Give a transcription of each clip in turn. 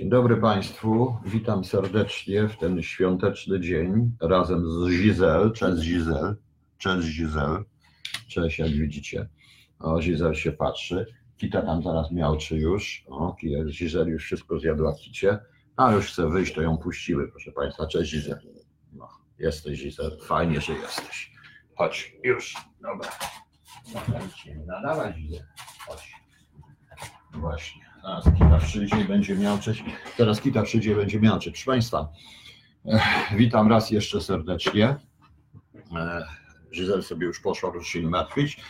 Dzień dobry Państwu, witam serdecznie w ten świąteczny dzień razem z Gizel. Cześć Gizel, cześć Gizel, cześć jak widzicie. O, Gizel się patrzy, Kita tam zaraz miałczy już, o, Gizel już wszystko zjadła Kicie, a już chce wyjść, to ją puściły, proszę Państwa. Cześć Gizel. No, jesteś Gizel, fajnie, że jesteś. Chodź, już, dobra. Nie nadawać Gizel, chodź. Właśnie. Teraz Kita przyjdzie będzie miałczeć. Teraz Kita przyjdzie będzie. Proszę Państwa, witam raz jeszcze serdecznie. Żyzel sobie już poszła, proszę się nie martwić.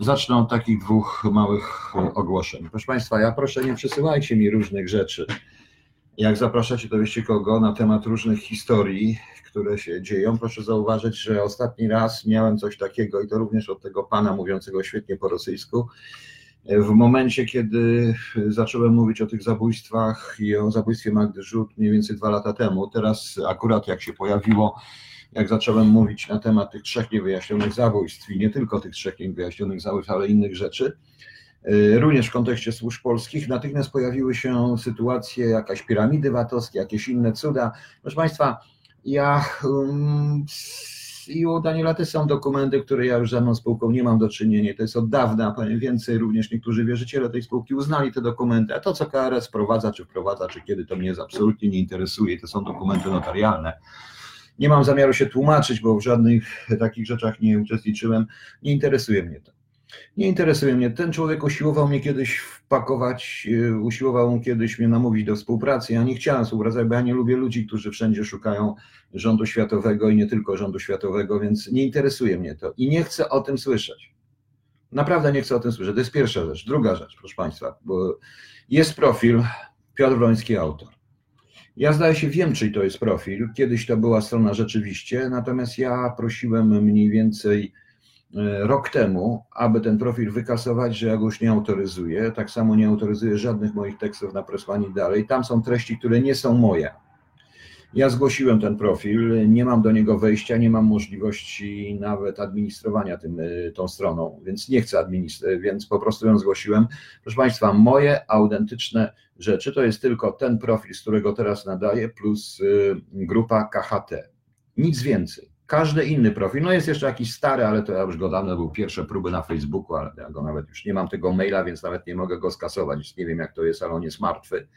Zacznę od takich dwóch małych ogłoszeń. Proszę Państwa, ja proszę nie przesyłajcie mi różnych rzeczy. Jak zapraszacie, to wiecie kogo na temat różnych historii, które się dzieją. Proszę zauważyć, że ostatni raz miałem coś takiego i to również od tego pana mówiącego świetnie po rosyjsku w momencie, kiedy zacząłem mówić o tych zabójstwach i o zabójstwie Magdy Żółt mniej więcej dwa lata temu, teraz akurat jak się pojawiło, jak zacząłem mówić na temat tych trzech niewyjaśnionych zabójstw i nie tylko tych trzech niewyjaśnionych zabójstw, ale innych rzeczy, y, również w kontekście służb polskich, natychmiast pojawiły się sytuacje, jakaś piramidy VAT-owskie, jakieś inne cuda. Proszę Państwa, ja um, i u Daniela też są dokumenty, które ja już żadną spółką nie mam do czynienia. To jest od dawna, powiem więcej, również niektórzy wierzyciele tej spółki uznali te dokumenty, a to, co KRS wprowadza, czy wprowadza, czy kiedy, to mnie absolutnie nie interesuje. To są dokumenty notarialne. Nie mam zamiaru się tłumaczyć, bo w żadnych takich rzeczach nie uczestniczyłem. Nie interesuje mnie to. Nie interesuje mnie. Ten człowiek usiłował mnie kiedyś wpakować, y, usiłował kiedyś mnie namówić do współpracy. Ja nie chciałem współpracować, bo ja nie lubię ludzi, którzy wszędzie szukają rządu światowego i nie tylko rządu światowego, więc nie interesuje mnie to i nie chcę o tym słyszeć. Naprawdę nie chcę o tym słyszeć. To jest pierwsza rzecz. Druga rzecz, proszę Państwa, bo jest profil Piotr Wroński, autor. Ja zdaje się wiem, czyj to jest profil. Kiedyś to była strona rzeczywiście, natomiast ja prosiłem mniej więcej rok temu, aby ten profil wykasować, że ja go już nie autoryzuję. Tak samo nie autoryzuję żadnych moich tekstów na presłanie dalej. Tam są treści, które nie są moje. Ja zgłosiłem ten profil, nie mam do niego wejścia, nie mam możliwości nawet administrowania tym, e, tą stroną, więc nie chcę administrować, więc po prostu ją zgłosiłem. Proszę Państwa, moje autentyczne rzeczy to jest tylko ten profil, z którego teraz nadaję, plus e, grupa KHT. Nic więcej. Każdy inny profil, no jest jeszcze jakiś stary, ale to ja już go dawno był pierwsze próby na Facebooku, ale ja go nawet już nie mam tego maila, więc nawet nie mogę go skasować. Nie wiem jak to jest, ale on jest martwy.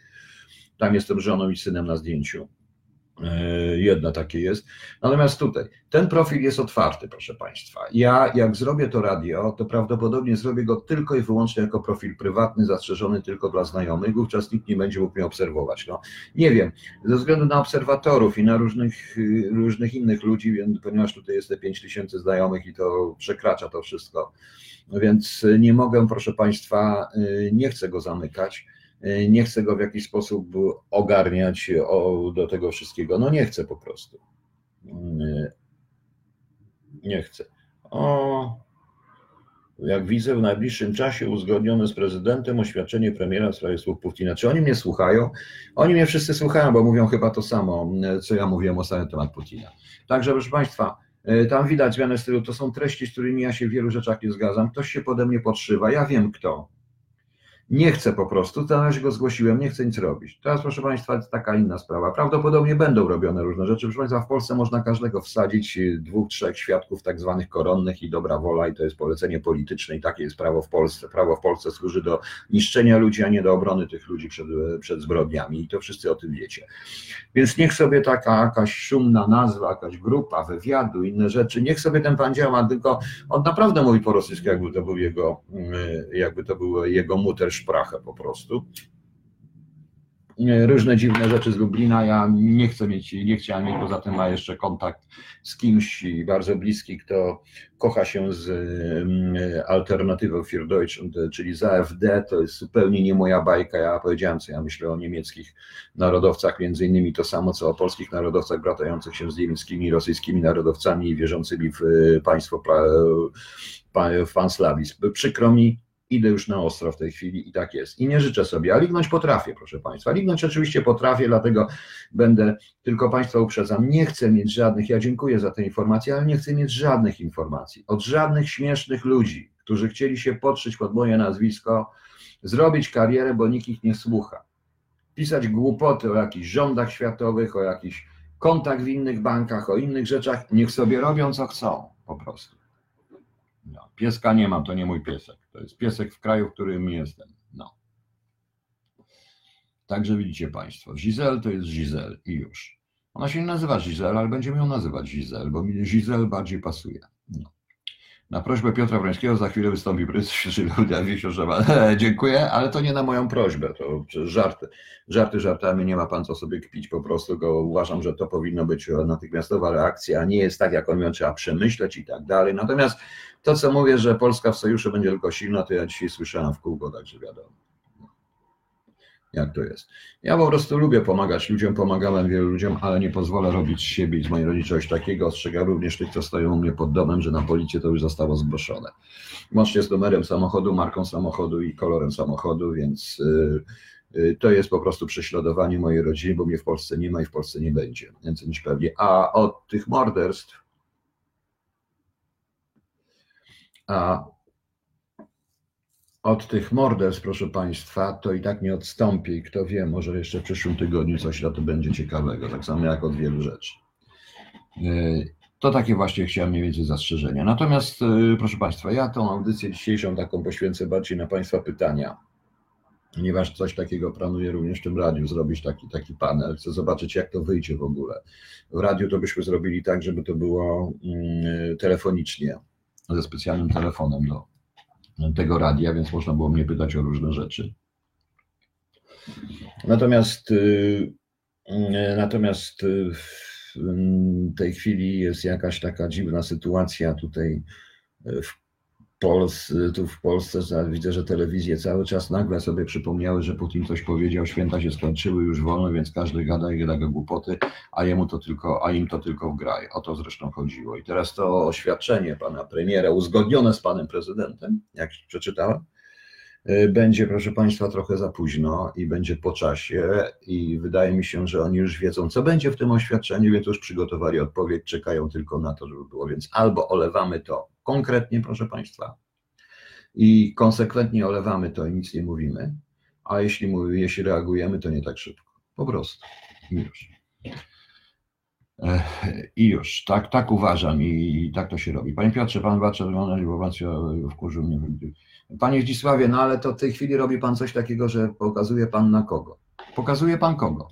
Tam jestem żoną i synem na zdjęciu. E, Jedna takie jest. Natomiast tutaj, ten profil jest otwarty, proszę Państwa. Ja, jak zrobię to radio, to prawdopodobnie zrobię go tylko i wyłącznie jako profil prywatny, zastrzeżony tylko dla znajomych, wówczas nikt nie będzie mógł mnie obserwować. No, nie wiem, ze względu na obserwatorów i na różnych, różnych innych ludzi, ponieważ tutaj jest te 5 tysięcy znajomych i to przekracza to wszystko, więc nie mogę, proszę Państwa, y, nie chcę go zamykać nie chcę go w jakiś sposób ogarniać do tego wszystkiego. No nie chcę po prostu. E, nie chcę. O, jak widzę, w najbliższym czasie uzgodnione z prezydentem oświadczenie premiera w sprawie słów Putina. Czy oni mnie słuchają? Oni mnie wszyscy słuchają, bo mówią chyba to samo, co ja mówiłem o samym temat Putina. Także, proszę Państwa, e, tam widać zmianę stylu. To są treści, z którymi ja się w wielu rzeczach nie zgadzam. Ktoś się pode mnie podszywa. Ja wiem kto. Nie chcę po prostu, na razie go zgłosiłem, nie chcę nic robić. Teraz, proszę Państwa, jest taka inna sprawa. Prawdopodobnie będą robione różne rzeczy. Proszę Państwa, w Polsce można każdego wsadzić, y, dwóch, trzech świadków tak zwanych koronnych i dobra wola, i to jest polecenie polityczne, i takie jest prawo w Polsce. Prawo w Polsce służy do niszczenia ludzi, a nie do obrony tych ludzi przed, przed zbrodniami, i to wszyscy o tym wiecie. Więc niech sobie taka jakaś szumna nazwa, jakaś grupa wywiadu, inne rzeczy, niech sobie ten pan działa, tylko on naprawdę mówi po rosyjsku, jakby to był jego, y, jakby to był jego muter szprachę po prostu. Różne dziwne rzeczy z Lublina. Ja nie chcę mieć, nie chciałem mieć, poza tym ma jeszcze kontakt z kimś bardzo bliski, kto kocha się z mm, alternatywą für Deutschland, czyli z AfD. To jest zupełnie nie moja bajka. Ja powiedziałem, co ja myślę o niemieckich narodowcach, między innymi to samo, co o polskich narodowcach bratających się z niemieckimi, rosyjskimi narodowcami i wierzącymi w państwo, w panslawizm. Przykro mi, idę już na ostro w tej chwili i tak jest. I nie życzę sobie, a lignąć potrafię, proszę Państwa. Lignąć oczywiście potrafię, dlatego będę, tylko Państwa uprzedzam, nie chcę mieć żadnych, ja dziękuję za te informacje, ale nie chcę mieć żadnych informacji od żadnych śmiesznych ludzi, którzy chcieli się podszyć pod moje nazwisko, zrobić karierę, bo nikt ich nie słucha. pisać głupoty o jakichś rządach światowych, o jakichś kontach w innych bankach, o innych rzeczach, niech sobie robią co chcą po prostu. No, pieska nie mam, to nie mój piesek. To jest piesek w kraju, w którym jestem. No. Także widzicie Państwo, Giselle to jest Giselle i już. Ona się nie nazywa Giselle, ale będziemy ją nazywać Giselle, bo mi Giselle bardziej pasuje. Na prośbę Piotra Wrońskiego za chwilę wystąpi Świeżyludia Wiesiożewa. Dziękuję, ale to nie na moją prośbę, to żarty. Żarty żartami, nie ma pan co sobie kpić, po prostu go uważam, że to powinno być natychmiastowa reakcja, a nie jest tak, jak on ją trzeba przemyśleć i tak dalej. Natomiast to, co mówię, że Polska w sojuszu będzie tylko silna, to ja dzisiaj słyszałem w kółko, także wiadomo jak to jest. Ja po prostu lubię pomagać ludziom, pomagałem wielu ludziom, ale nie pozwolę robić z siebie i z mojej rodziny czegoś takiego. Ostrzegam również tych, co stoją u mnie pod domem, że na policję to już zostało zgłoszone. Łącznie z numerem samochodu, marką samochodu i kolorem samochodu, więc yy, to jest po prostu prześladowanie mojej rodziny, bo mnie w Polsce nie ma i w Polsce nie będzie, więcej niż pewnie. A od tych morderstw, a od tych morderstw, proszę Państwa, to i tak nie odstąpi. Kto wie, może jeszcze w przyszłym tygodniu coś na to będzie ciekawego, tak samo jak od wielu rzeczy. E, to takie właśnie chciałem mniej więcej zastrzeżenia. Natomiast, e, proszę Państwa, ja tą audycję dzisiejszą taką poświęcę bardziej na Państwa pytania, ponieważ coś takiego planuję również w tym radiu, zrobić taki, taki panel. Chcę zobaczyć, jak to wyjdzie w ogóle. W radiu to byśmy zrobili tak, żeby to było mm, telefonicznie, ze specjalnym telefonem do, tego radia, więc można było mnie pytać o różne rzeczy. Natomiast, y, y, natomiast y, w tej chwili jest jakaś taka dziwna sytuacja tutaj w Polsce, tu w Polsce widzę, że telewizje cały czas nagle sobie przypomniały, że Putin coś powiedział, święta się skończyły, już wolno, więc każdy gada i gada głupoty, a jemu to tylko, a im to tylko w graj. O to zresztą chodziło. I teraz to oświadczenie pana premiera, uzgodnione z panem prezydentem, jak przeczytałem, będzie, proszę Państwa, trochę za późno i będzie po czasie i wydaje mi się, że oni już wiedzą, co będzie w tym oświadczeniu, więc już przygotowali odpowiedź, czekają tylko na to, żeby było, więc albo olewamy to konkretnie, proszę Państwa, i konsekwentnie olewamy to i nic nie mówimy, a jeśli, jeśli reagujemy, to nie tak szybko. Po prostu. I już. I już, tak, tak uważam i tak to się robi. Panie Piotrze, pan Waczer, informacja wkurzył mnie. Panie Zdzisławie, no ale to w tej chwili robi pan coś takiego, że pokazuje pan na kogo. Pokazuje pan kogo.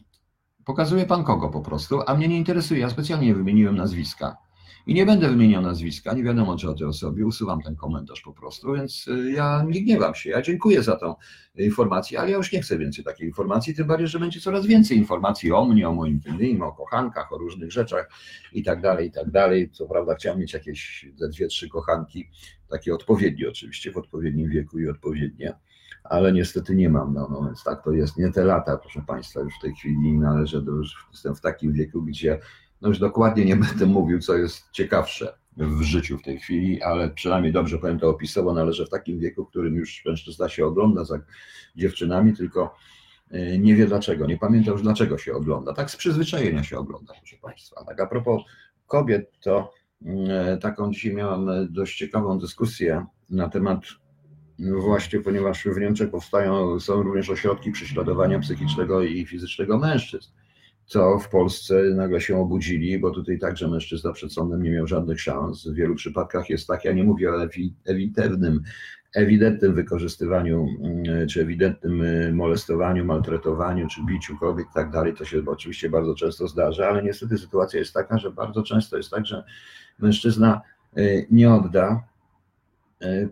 Pokazuje pan kogo po prostu, a mnie nie interesuje. Ja specjalnie wymieniłem nazwiska. I nie będę wymieniał nazwiska, nie wiadomo czy o tej osobie, usuwam ten komentarz po prostu, więc y, ja nie gniewam się, ja dziękuję za tą informację, ale ja już nie chcę więcej takiej informacji, tym bardziej, że będzie coraz więcej informacji o mnie, o moim intymnym, o kochankach, o różnych rzeczach i tak dalej, i tak dalej. Co prawda chciałem mieć jakieś dwie, trzy kochanki, takie odpowiednie oczywiście, w odpowiednim wieku i odpowiednie, ale niestety nie mam, no, no więc tak to jest, nie te lata, proszę Państwa, już w tej chwili należę do, już jestem w takim wieku, gdzie no już dokładnie nie będę mówił, co jest ciekawsze w życiu w tej chwili, ale przynajmniej dobrze powiem to opisowo, należę w takim wieku, w którym już mężczyzna się ogląda za dziewczynami, tylko e, nie wie dlaczego, nie pamięta już dlaczego się ogląda. Tak z przyzwyczajenia się ogląda, proszę Państwa. Tak a propos kobiet, to mm, e, taką dzisiaj miałem dość ciekawą dyskusję na temat właśnie, ponieważ w Niemczech powstają, są również ośrodki prześladowania psychicznego i fizycznego mężczyzn co w Polsce nagle się obudzili, bo tutaj także mężczyzna przed sądem nie miał żadnych szans. W wielu przypadkach jest tak, ja nie mówię o ewidentnym, ewidentnym wykorzystywaniu, mm, czy ewidentnym y, molestowaniu, maltretowaniu, czy biciu kobiet i tak dalej, to się oczywiście bardzo często zdarza, ale niestety sytuacja jest taka, że bardzo często jest tak, że mężczyzna y, nie odda y,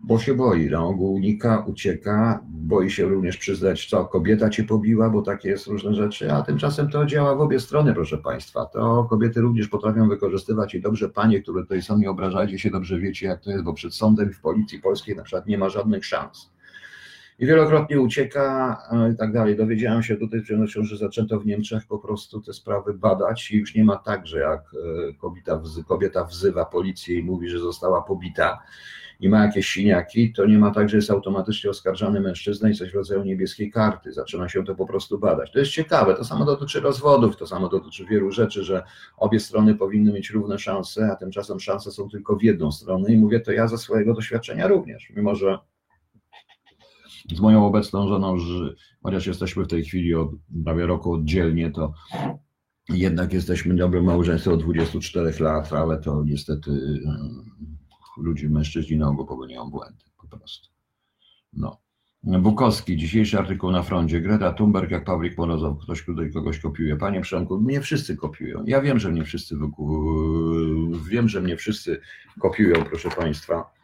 bo się boi, na ogół unika, ucieka, boi się również przyznać, co kobieta cię pobiła, bo takie jest różne rzeczy, a tymczasem to działa w obie strony, proszę Państwa. To kobiety również potrafią wykorzystywać i dobrze panie, które tutaj są, nie obrażajcie się, dobrze wiecie jak to jest, bo przed sądem w policji polskiej na przykład nie ma żadnych szans. I wielokrotnie ucieka i tak dalej. Dowiedziałem się tutaj, że zaczęto w Niemczech po prostu te sprawy badać i już nie ma tak, że jak e, kobieta, kobieta wzywa policję i mówi, że została pobita, i ma jakieś siniaki, to nie ma tak, że jest automatycznie oskarżany mężczyzna i coś w rodzaju niebieskiej karty. Zaczyna się to po prostu badać. To jest ciekawe. To samo dotyczy rozwodów, to samo dotyczy wielu rzeczy, że obie strony powinny mieć równe szanse, a tymczasem szanse są tylko w jedną stronę. I mówię to ja ze swojego doświadczenia również, mimo że z moją obecną żoną, że chociaż jesteśmy w tej chwili od prawie roku oddzielnie, to jednak jesteśmy dobrym małżeństwem od 24 lat, ale to niestety y, ludzie, mężczyźni na ogół popełniają błędy po prostu. No. Bukowski, dzisiejszy artykuł na froncie. Greta Thunberg jak Pawlik Morozow. Ktoś tutaj kogoś kopiuje. Panie Przemku, mnie wszyscy kopiują. Ja wiem, że mnie wszyscy wiem, że mnie wszyscy kopiują, proszę Państwa.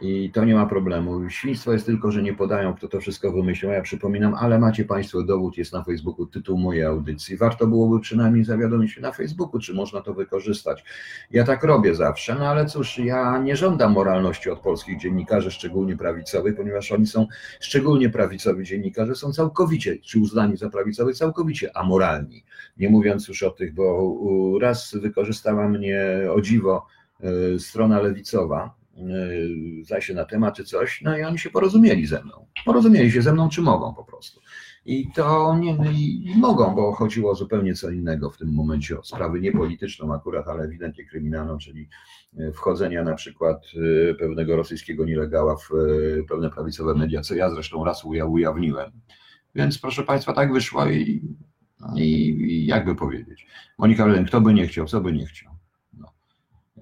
I to nie ma problemu. Świństwo jest tylko, że nie podają, kto to wszystko wymyślił. Ja przypominam, ale macie Państwo dowód, jest na Facebooku tytuł mojej audycji. Warto byłoby przynajmniej zawiadomić na Facebooku, czy można to wykorzystać. Ja tak robię zawsze, no ale cóż, ja nie żądam moralności od polskich dziennikarzy, szczególnie prawicowych, ponieważ oni są, szczególnie prawicowi dziennikarze, są całkowicie, czy uznani za prawicowych, całkowicie amoralni. Nie mówiąc już o tych, bo raz wykorzystała mnie o dziwo e, strona lewicowa, Zna się na temat czy coś, no i oni się porozumieli ze mną. Porozumieli się ze mną, czy mogą po prostu. I to nie i mogą, bo chodziło o zupełnie co innego w tym momencie, o sprawę niepolityczną akurat, ale ewidentnie kryminalną, czyli yy, wchodzenia na przykład yy, pewnego rosyjskiego nielegal'a w pewne prawicowe media, co ja zresztą raz ujawniłem. Więc proszę Państwa, tak wyszło i, i, i jakby powiedzieć. Monika kto by nie chciał, co by nie chciał.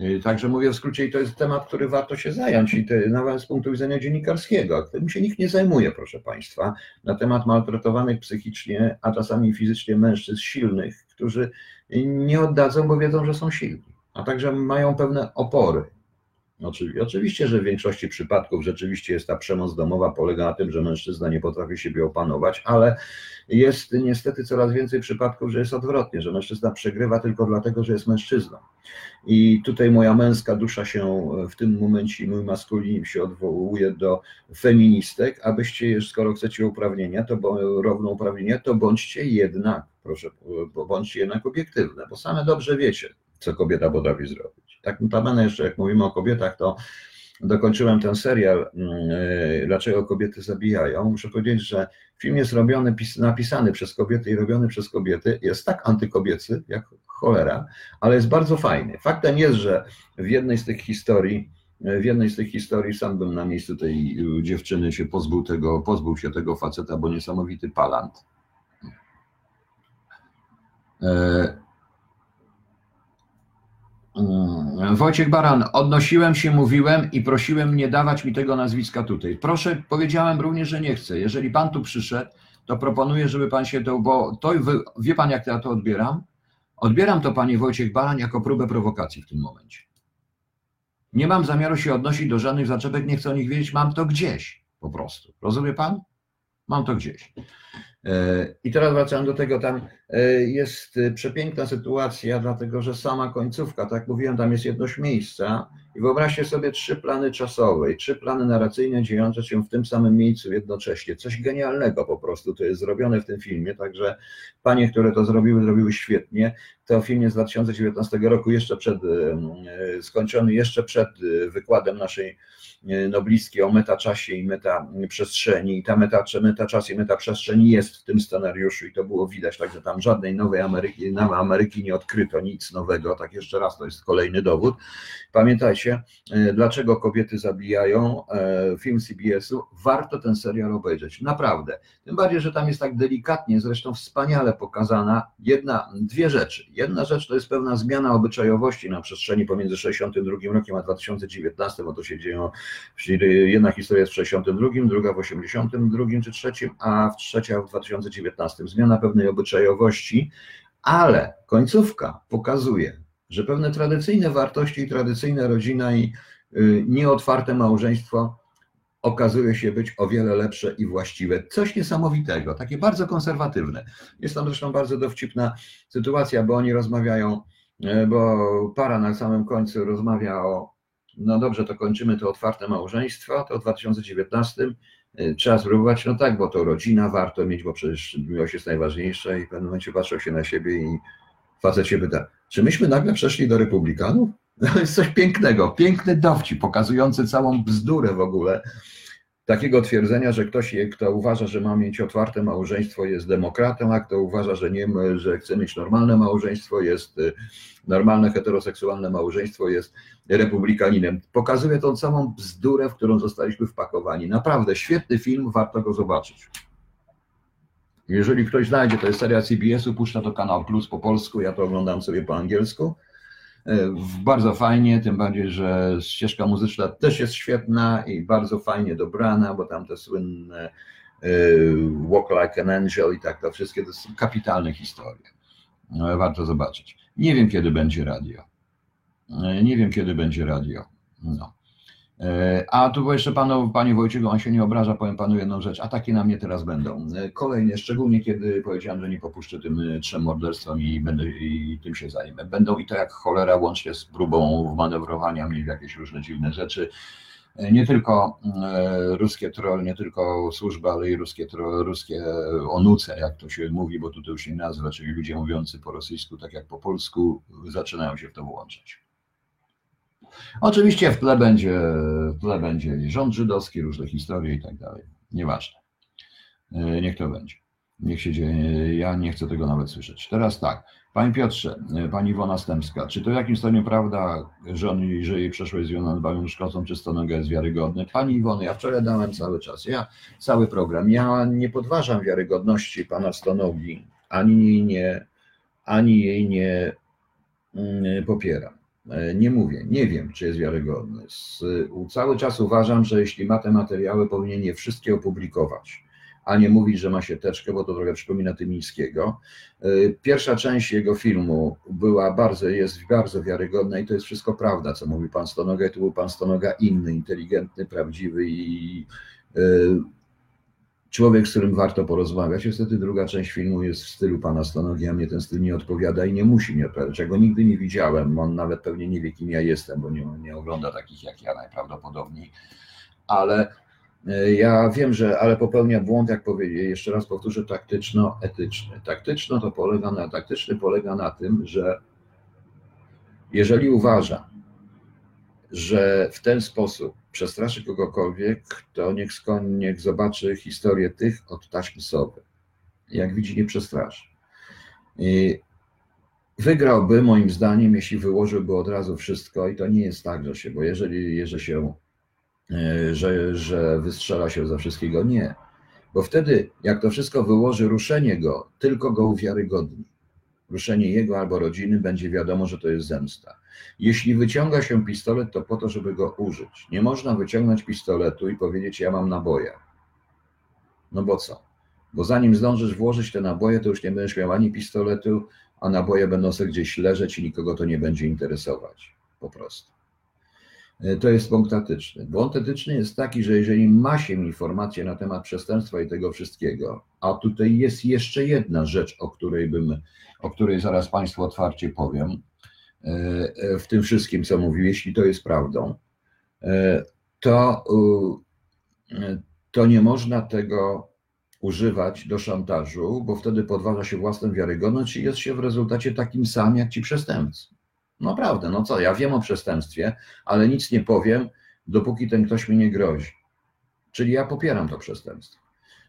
Y, także mówię w skrócie, i to jest temat, który warto się zająć, i to, nawet z punktu widzenia dziennikarskiego, którym się nikt nie zajmuje, proszę Państwa, na temat maltretowanych psychicznie, a czasami fizycznie mężczyzn silnych, którzy nie oddadzą, bo wiedzą, że są silni, a także mają pewne opory. Oczywiście, że w większości przypadków rzeczywiście jest ta przemoc domowa, polega na tym, że mężczyzna nie potrafi siebie opanować, ale jest niestety coraz więcej przypadków, że jest odwrotnie, że mężczyzna przegrywa tylko dlatego, że jest mężczyzną. I tutaj moja męska dusza się w tym momencie, mój maskulinizm się odwołuje do feministek, abyście, skoro chcecie uprawnienia, to równouprawnienia, to bądźcie jednak, proszę, bądźcie jednak obiektywne, bo same dobrze wiecie, co kobieta potrafi zrobić. Tak notabene jeszcze, jak mówimy o kobietach, to dokończyłem ten serial mm, e, Dlaczego kobiety zabijają. Muszę powiedzieć, że film jest robiony, napisany przez kobiety i robiony przez kobiety. Jest tak antykobiecy, jak cholera, ale jest bardzo fajny. Faktem jest, że w jednej z tych historii, w jednej z tych historii sam bym na miejscu tej dziewczyny się pozbył tego, pozbył się tego faceta, bo niesamowity palant. E, Mm, Wojciech Baran, odnosiłem się, mówiłem i prosiłem nie dawać mi tego nazwiska tutaj. Proszę, powiedziałem również, że nie chcę. Jeżeli pan tu przyszedł, to proponuję, żeby pan się to, bo to wie pan, jak ja to odbieram? Odbieram to, panie Wojciech Baran, jako próbę prowokacji w tym momencie. Nie mam zamiaru się odnosić do żadnych zaczepek, nie chcę o nich wiedzieć, mam to gdzieś po prostu. Rozumie pan? Mam to gdzieś. E, I teraz wracam do tego, tam e, jest przepiękna sytuacja, dlatego że sama końcówka, tak jak mówiłem, tam jest jedność miejsca i wyobraźcie sobie trzy plany czasowe i trzy plany narracyjne dziejące się w tym samym miejscu jednocześnie. Coś genialnego po prostu to jest zrobione w tym filmie, także panie, które to zrobiły, zrobiły świetnie. To film jest z 2019 roku, jeszcze przed, e, skończony jeszcze przed wykładem naszej nobliskie o metaczasie i metaprzestrzeni. I ta meta, metaczas i metaprzestrzeń jest w tym scenariuszu i to było widać, także tam żadnej nowej Ameryki, nowej Ameryki nie odkryto, nic nowego. Tak jeszcze raz, to jest kolejny dowód. Pamiętajcie, e, dlaczego kobiety zabijają, e, film CBS-u, warto ten serial obejrzeć, naprawdę. Tym bardziej, że tam jest tak delikatnie, zresztą wspaniale pokazana jedna, dwie rzeczy. Jedna rzecz to jest pewna zmiana obyczajowości na przestrzeni pomiędzy 62 rokiem a 2019, bo to się dzieje Czyli jedna historia jest w 62, druga w 82 czy trzecim, a w trzecia w 2019. Zmiana pewnej obyczajowości, ale końcówka pokazuje, że pewne tradycyjne wartości i tradycyjna rodzina i y, nieotwarte małżeństwo okazuje się być o wiele lepsze i właściwe. Coś niesamowitego, takie bardzo konserwatywne. Jest tam zresztą bardzo dowcipna sytuacja, bo oni rozmawiają, y, bo para na samym końcu rozmawia o no dobrze, to kończymy to otwarte małżeństwo, to w 2019 y, trzeba spróbować, no tak, bo to rodzina warto mieć, bo przecież miłość jest najważniejsza i w pewnym momencie patrzą się na siebie i facet się pyta, czy myśmy nagle przeszli do republikanów? To jest coś pięknego, piękny dowcip pokazujący całą bzdurę w ogóle takiego twierdzenia, że ktoś, kto uważa, że ma mieć otwarte małżeństwo, jest demokratą, a kto uważa, że nie, że chce mieć normalne małżeństwo, jest y, normalne heteroseksualne małżeństwo, jest republikaninem. Pokazuje tą samą bzdurę, w którą zostaliśmy wpakowani. Naprawdę świetny film, warto go zobaczyć. Jeżeli ktoś znajdzie, to jest seria CBS-u, puszcza to kanał Plus po polsku, ja to oglądam sobie po angielsku. Bardzo fajnie, tym bardziej, że ścieżka muzyczna też jest świetna i bardzo fajnie dobrana, bo tam te słynne e, Walk Like an Angel i tak, to wszystkie to są kapitalne historie. No, warto zobaczyć. Nie wiem, kiedy będzie radio. E, nie wiem, kiedy będzie radio. No. E, a tu jeszcze panu, panie Wojciechu, on się nie obraża, powiem panu jedną rzecz, a takie na mnie teraz będą. E, kolejne, szczególnie kiedy powiedziałem, że nie popuszczę tym e, trzem morderstwom i, będę, i tym się zajmę. Będą i to jak cholera, łącznie z próbą manewrowania mnie w jakieś różne dziwne rzeczy. Nie tylko ruskie troll, nie tylko służba, ale i ruskie, troll, ruskie onuce, jak to się mówi, bo tutaj już nie nazwa, czyli ludzie mówiący po rosyjsku, tak jak po polsku, zaczynają się w to włączać. Oczywiście w tle będzie, w tle będzie rząd żydowski, różne historie i tak dalej. Nieważne. E, niech to będzie. Niech się dzieje. Ja nie chcę tego nawet słyszeć. Teraz tak. Panie Piotrze, e, Pani Iwona Stępska, czy to w jakimś stopniu prawda, że, on, że jej przeszłość z Joną Szkocą czy Stonogę jest wiarygodny? Pani Iwony, ja wczoraj dałem cały czas, ja cały program, ja nie podważam wiarygodności Pana Stonogi, ani nie, ani jej nie mm, popieram. E, nie mówię, nie wiem, czy jest wiarygodny. Cały czas uważam, że jeśli ma te materiały, powinien je wszystkie opublikować, a nie mówić, że ma się teczkę, bo to trochę przypomina Tymińskiego. E, pierwsza część jego filmu była bardzo, jest bardzo wiarygodna i to jest wszystko prawda, co mówi pan Stonoga. I tu był pan Stonoga inny, inteligentny, prawdziwy i e, człowiek, z którym warto porozmawiać. Niestety druga część filmu jest w stylu pana Stanogi, a mnie ten styl nie odpowiada i nie musi mnie odpowiadać. Ja go nigdy nie widziałem, on nawet pewnie nie wie, kim ja jestem, bo nie, nie ogląda takich jak ja najprawdopodobniej. Ale e, ja wiem, że ale popełnia błąd, jak powiedzieć, jeszcze raz powtórzę, taktyczno-etyczny. Taktyczno to polega na, taktyczny polega na tym, że jeżeli uważa, że w ten sposób przestraszy kogokolwiek, to niech, niech zobaczy historię tych od taśmy sowy. Jak widzi, nie przestraszy. I wygrałby, moim zdaniem, jeśli wyłożyłby od razu wszystko, i to nie jest tak, że się, bo jeżeli, jeżeli się, e, że, że wystrzela się ze wszystkiego, nie. Bo wtedy, jak to wszystko wyłoży, ruszenie go tylko go uwiarygodni ruszenie jego albo rodziny, będzie wiadomo, że to jest zemsta. Jeśli wyciąga się pistolet, to po to, żeby go użyć. Nie można wyciągnąć pistoletu i powiedzieć, ja mam naboje. No bo co? Bo zanim zdążysz włożyć te naboje, to już nie będziesz miał ani pistoletu, a naboje będą sobie gdzieś leżeć i nikogo to nie będzie interesować. Po prostu. E, to jest punkt etyczny. Błąd etyczny jest taki, że jeżeli ma się informacje na temat przestępstwa i tego wszystkiego, a tutaj jest jeszcze jedna rzecz, o której bym, o której zaraz Państwu otwarcie powiem, e, e, w tym wszystkim, co mówił, jeśli to jest prawdą, to, to nie można tego używać do szantażu, bo wtedy podważa się własną wiarygodność i jest się w rezultacie takim samym jak ci przestępcy. Naprawdę, no co, ja wiem o przestępstwie, ale nic nie powiem, dopóki ten ktoś mi nie grozi. Czyli ja popieram to przestępstwo.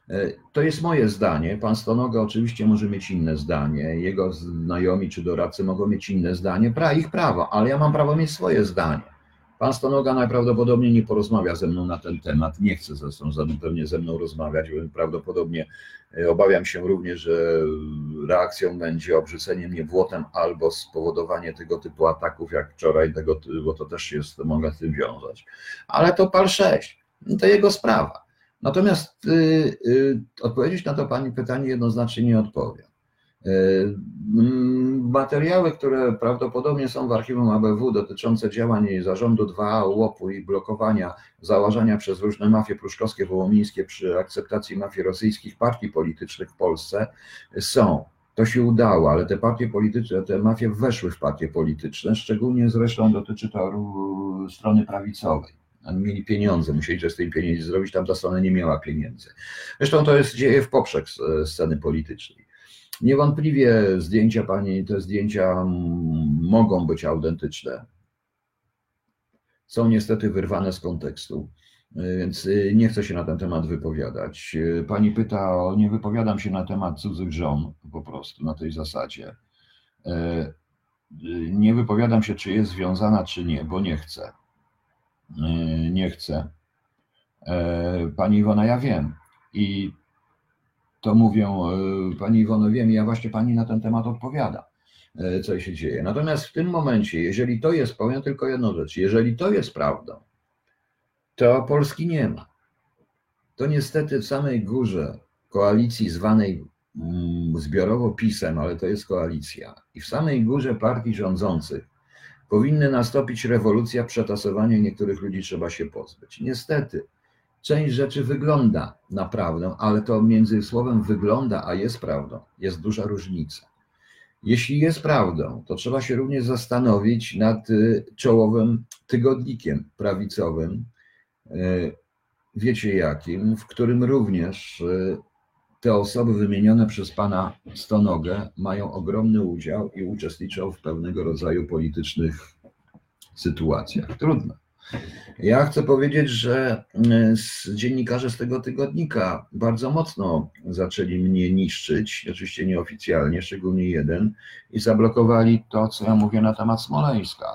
E, to jest moje zdanie. Pan Stonoga oczywiście może mieć inne zdanie, jego znajomi czy doradcy mogą mieć inne zdanie, pra ich prawo, ale ja mam prawo mieć swoje zdanie. Pan Stonoga najprawdopodobniej nie porozmawia ze mną na ten temat, nie chce zresztą pewnie ze mną rozmawiać, bo prawdopodobnie e, obawiam się również, że reakcją będzie obrzucenie mnie błotem albo spowodowanie tego typu ataków jak wczoraj, tego, bo to też jest, mogę z tym wiązać. Ale to pal 6, to jego sprawa. Natomiast y, y, odpowiedzieć na to Pani pytanie jednoznacznie nie odpowiem. E, materiały, które prawdopodobnie są w archiwum ABW dotyczące działań zarządu 2A, łopu i blokowania założenia przez różne mafie pruszkowskie, wołomińskie przy akceptacji mafii rosyjskich partii politycznych w Polsce są. To się udało, ale te partie polityczne, te mafie weszły w partie polityczne, szczególnie zresztą dotyczy to strony prawicowej. Mieli pieniądze, musieli coś z tymi pieniędzy zrobić, tamta strona nie miała pieniędzy. Zresztą to jest dzieje w poprzek sceny politycznej. Niewątpliwie zdjęcia pani, te zdjęcia mogą być autentyczne. Są niestety wyrwane z kontekstu. Więc nie chcę się na ten temat wypowiadać. Pani pyta o, nie wypowiadam się na temat cudzych żon, po prostu na tej zasadzie. Nie wypowiadam się, czy jest związana, czy nie, bo nie chcę. Nie chcę. Pani Iwona, ja wiem. I to mówią, Pani Iwono, wiem, ja właśnie Pani na ten temat odpowiadam. E, co się dzieje. Natomiast w tym momencie, jeżeli to jest, powiem tylko jedną rzecz, jeżeli to jest prawdą, to Polski nie ma. To niestety w samej górze koalicji zwanej mm, zbiorowo PiSem, ale to jest koalicja, i w samej górze partii rządzących powinny nastąpić rewolucja, przetasowanie niektórych ludzi trzeba się pozbyć. Niestety, część rzeczy wygląda na prawdę, ale to między słowem wygląda, a jest prawdą, jest duża różnica. Jeśli jest prawdą, to trzeba się również zastanowić nad y, czołowym tygodnikiem prawicowym, y, wiecie jakim, w którym również y, te osoby wymienione przez pana Stonogę mają ogromny udział i uczestniczą w pewnego rodzaju politycznych sytuacjach. Trudno. Ja chcę powiedzieć, że e, dziennikarze z tego tygodnika bardzo mocno zaczęli mnie niszczyć, oczywiście nieoficjalnie, szczególnie jeden, i zablokowali to, co ja mówię na temat Smoleńska,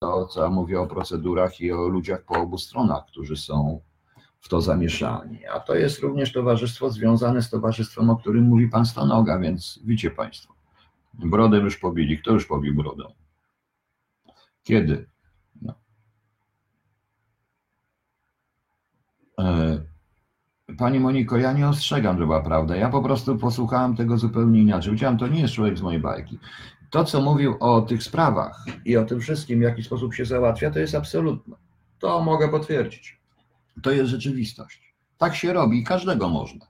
to, co ja mówię o procedurach i o ludziach po obu stronach, którzy są w to zamieszani. A to jest również towarzystwo związane z towarzystwem, o którym mówi pan Stanoga, więc widzicie państwo. Brodę już pobili. Kto już pobił brodę? Kiedy? E, Pani Moniko, ja nie ostrzegam, że była prawda. Ja po prostu posłuchałem tego zupełnie inaczej. Widziałem, to nie jest człowiek z mojej bajki. To, co mówił o tych sprawach i o tym wszystkim, w jaki sposób się załatwia, to jest absolutne. To mogę potwierdzić. To jest rzeczywistość. Tak się robi i każdego można.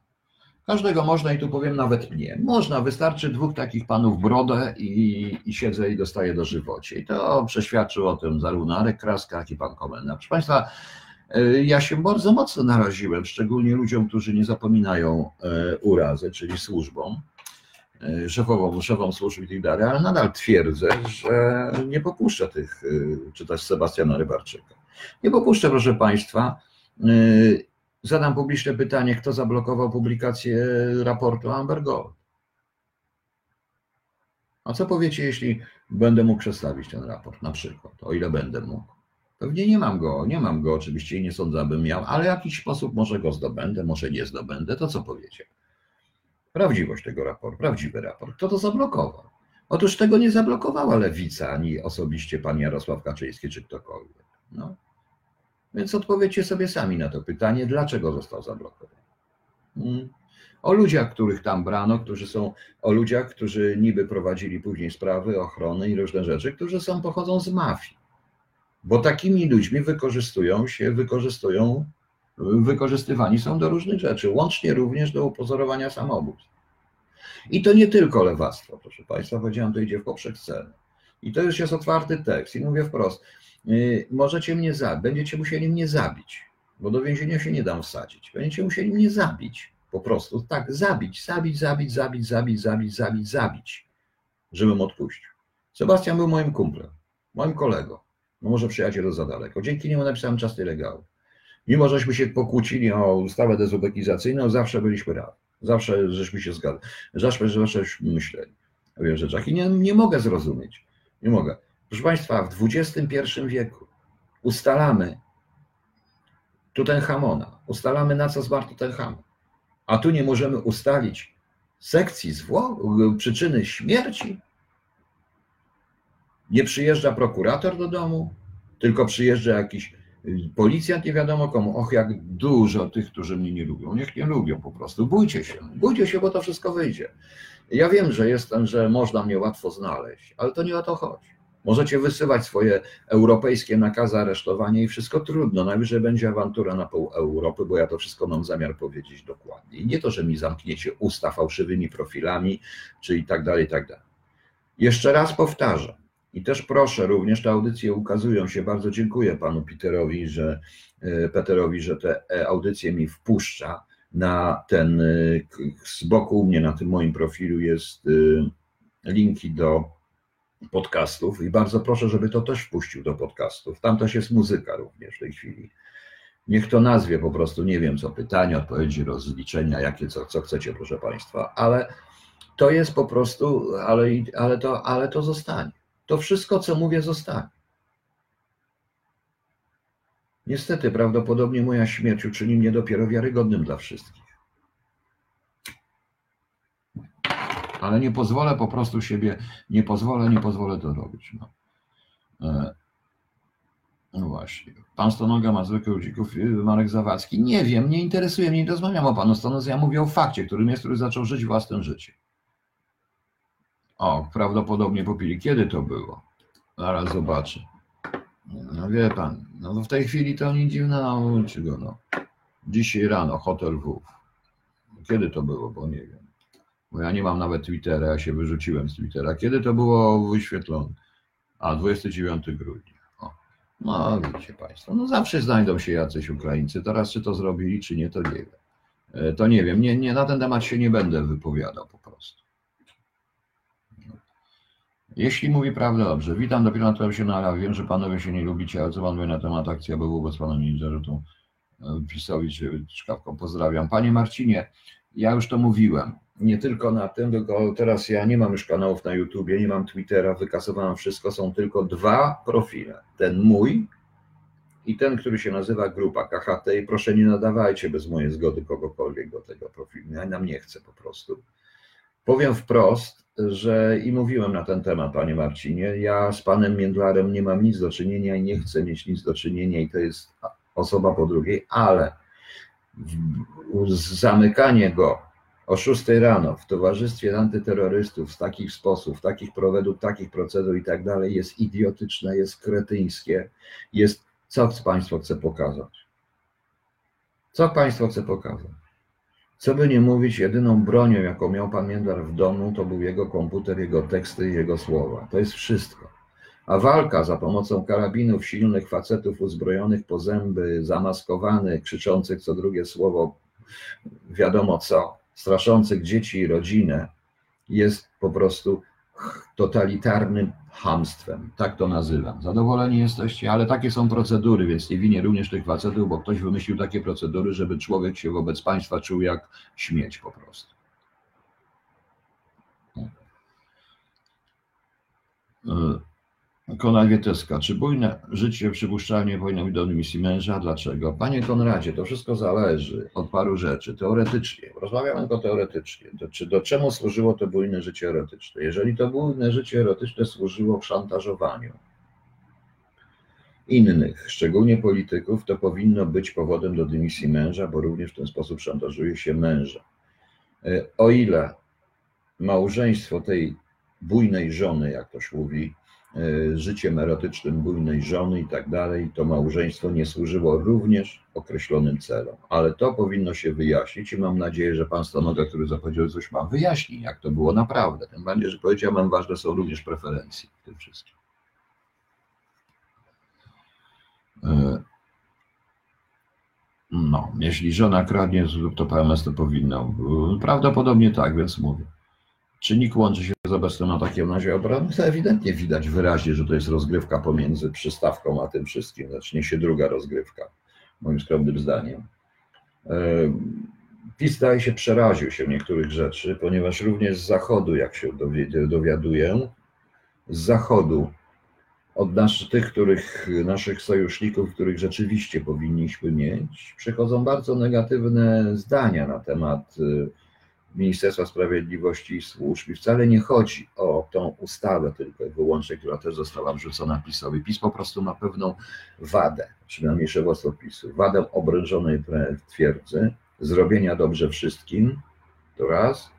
Każdego można i tu powiem nawet mnie. Można, wystarczy dwóch takich panów brodę i, i siedzę i dostaję do żywocie. I to przeświadczył o tym zarówno Arek Kraska, jak i pan komendant. Proszę Państwa, E, ja się bardzo mocno naraziłem, szczególnie ludziom, którzy nie zapominają e, urazy, czyli służbom, e, szefową, szefom służb i tak dalej, ale nadal twierdzę, że nie popuszczę tych, czy też Sebastiana Rybarczyka. Nie popuszczę, proszę Państwa. Zadam publiczne pytanie, kto zablokował publikację raportu Amber Gold? A co powiecie, jeśli będę mógł przedstawić ten raport, na przykład, o ile będę mógł? Pewnie nie mam go, nie mam go oczywiście i nie sądzę, abym miał, ale w jakiś sposób może go zdobędę, może nie zdobędę, to co powiecie? Prawdziwość tego raportu, prawdziwy raport. Kto to zablokował? Otóż tego nie zablokowała lewica, ani osobiście pan Jarosław Kaczyński, czy ktokolwiek. No. Więc odpowiedzcie sobie sami na to pytanie, dlaczego został zablokowany. Hmm. O ludziach, których tam brano, którzy są, o ludziach, którzy niby prowadzili później sprawy ochrony i różne rzeczy, którzy są, pochodzą z mafii bo takimi ludźmi wykorzystują się, wykorzystują, wykorzystywani są do różnych rzeczy, łącznie również do upozorowania samobójstw. I to nie tylko lewactwo, proszę Państwa, powiedziałem, to idzie w poprzek ceny. I to już jest otwarty tekst i mówię wprost, yy, możecie mnie zabić, będziecie musieli mnie zabić, bo do więzienia się nie dam wsadzić. Będziecie musieli mnie zabić, po prostu, tak, zabić, zabić, zabić, zabić, zabić, zabić, zabić, zabić, żebym odpuścił. Sebastian był moim kumplem, moim kolegą. No może przyjaciel za daleko. Dzięki niemu napisałem czas legał. Mimo, żeśmy się pokłócili o ustawę dezubekizacyjną, zawsze byliśmy razem. Zawsze żeśmy się zgadzali. Zawsze, zawsze myśleli o wielu rzeczach. I nie, nie mogę zrozumieć. Nie mogę. Proszę Państwa, w XXI wieku ustalamy Tutenhamona, ustalamy na co zmarł Tutenhamon. A tu nie możemy ustalić sekcji zwłok, przyczyny śmierci nie przyjeżdża prokurator do domu, tylko przyjeżdża jakiś y, policjant, nie wiadomo komu. Och, jak dużo tych, którzy mnie nie lubią. Niech nie lubią po prostu. Bójcie się, bójcie się, bo to wszystko wyjdzie. Ja wiem, że jestem, że można mnie łatwo znaleźć, ale to nie o to chodzi. Możecie wysyłać swoje europejskie nakazy aresztowania i wszystko trudno. Najwyżej będzie awantura na pół Europy, bo ja to wszystko mam zamiar powiedzieć dokładnie. Nie to, że mi zamkniecie usta fałszywymi profilami, czy i tak dalej, i tak dalej. Jeszcze raz powtarzam. I też proszę, również te audycje ukazują się. Bardzo dziękuję panu Peterowi, że, e, Peterowi, że te e, audycje mi wpuszcza na ten, e, z boku u mnie na tym moim profilu jest linki do podcastów i bardzo proszę, żeby to też wpuścił do podcastów. Tam też jest muzyka również w tej chwili. Niech to nazwie po prostu, nie wiem co, pytania, odpowiedzi, rozliczenia, jakie co, co chcecie, proszę Państwa, ale to jest po prostu, ale, ale, to, ale to zostanie. To wszystko, co mówię, zostanie. Niestety, prawdopodobnie moja śmierć uczyni mnie dopiero wiarygodnym dla wszystkich. Ale nie pozwolę po prostu siebie, nie pozwolę, nie pozwolę to robić. No, e, no właśnie. Pan Stonoga ma zwykłych ludzików, y, Marek Zawadzki. Nie wiem, nie interesuje mnie, nie rozmawiam o panu Stonoga, ja mówię o fakcie, którym jest, który zaczął żyć własnym życiem. O, prawdopodobnie popili. Kiedy to było? Zaraz zobaczę. No wie pan, no w tej chwili to nie dziwne, no czy go no. Dzisiaj rano, hotel W. Kiedy to było, bo nie wiem. Bo ja nie mam nawet Twittera, ja się wyrzuciłem z Twittera. Kiedy to było wyświetlone? A, 29 grudnia. O. No widzicie Państwo, no zawsze znajdą się jacyś Ukraińcy. Teraz czy to zrobili, czy nie, to nie wiem. E, to nie wiem, nie, nie, na ten temat się nie będę wypowiadał po prostu. Jeśli mówi prawdę, dobrze. Witam, dopiero natknąłem się na Wiem, że panowie się nie lubicie, ale co pan mówi na temat akcji ABW, bo z panem nie zarzutą Pisowi czy Czkawką. Pozdrawiam. Panie Marcinie, ja już to mówiłem. Nie tylko na tym, tylko teraz ja nie mam już kanałów na YouTubie, nie mam Twittera, wykasowałem wszystko. Są tylko dwa profile. Ten mój i ten, który się nazywa Grupa KHT i proszę nie nadawajcie bez mojej zgody kogokolwiek do tego profilu. Ja nam nie chcę po prostu. Powiem wprost, że i mówiłem na ten temat, panie Marcinie, ja z panem Międlarem nie mam nic do czynienia i nie chcę mieć nic do czynienia i to jest osoba po drugiej, ale zamykanie go o 6 rano w towarzystwie antyterrorystów w takich sposób, w takich według takich procedur i tak dalej jest idiotyczne, jest kretyńskie, jest co państwo chce pokazać? Co państwo chce pokazać? Co by nie mówić, jedyną bronią, jaką miał pan Międlar w domu, to był jego komputer, jego teksty i jego słowa. To jest wszystko. A walka za pomocą karabinów silnych facetów uzbrojonych po zęby, zamaskowanych, krzyczących co drugie słowo, wiadomo co, straszących dzieci i rodzinę, jest po prostu totalitarnym hamstwem. Tak to nazywam. Zadowoleni jesteście, ale takie są procedury, więc nie winię również tych facetów, bo ktoś wymyślił takie procedury, żeby człowiek się wobec państwa czuł jak śmieć po prostu. E, Konrad Wieteska. Czy bujne życie przypuszczalnie powinno być do misji męża? Dlaczego? Panie Konradzie, to wszystko zależy od paru rzeczy. Teoretycznie, rozmawiamy tylko teoretycznie. To, czy do czemu służyło to bujne życie erotyczne? Jeżeli to bujne życie erotyczne służyło szantażowaniu innych, szczególnie polityków, to powinno być powodem do dymisji męża, bo również w ten sposób szantażuje się męża. E, o ile małżeństwo tej bujnej żony, jak ktoś mówi, życiem erotycznym bujnej żony i tak dalej, to małżeństwo nie służyło również określonym celom. Ale to powinno się wyjaśnić i mam nadzieję, że pan Stanoga, który zapowiedział coś ma, wyjaśni, jak to było naprawdę. Tym bardziej, że powiedziałem, ważne są również preferencje w tym wszystkim. E, no, jeśli żona kradnie lub to PMS, to powinno. Prawdopodobnie tak, więc mówię. Czy NIK łączy się z obecnym atakiem na Ziobro? No to ewidentnie widać wyraźnie, że to jest rozgrywka pomiędzy przystawką a tym wszystkim. Zacznie się druga rozgrywka, moim skromnym zdaniem. E, PiS zdaje się przeraził się niektórych rzeczy, ponieważ również z zachodu, jak się dowiaduję, z zachodu, od naszych, tych, których, naszych sojuszników, których rzeczywiście powinniśmy mieć, przychodzą bardzo negatywne zdania na temat Ministerstwa Sprawiedliwości i Służb. I wcale nie chodzi o tą ustawę tylko i wyłącznie, która też została wrzucona PiSowi. PiS po prostu ma pewną wadę, przynajmniej szefostwo PiSu, wadę obrężonej twierdzy, zrobienia dobrze wszystkim, to raz.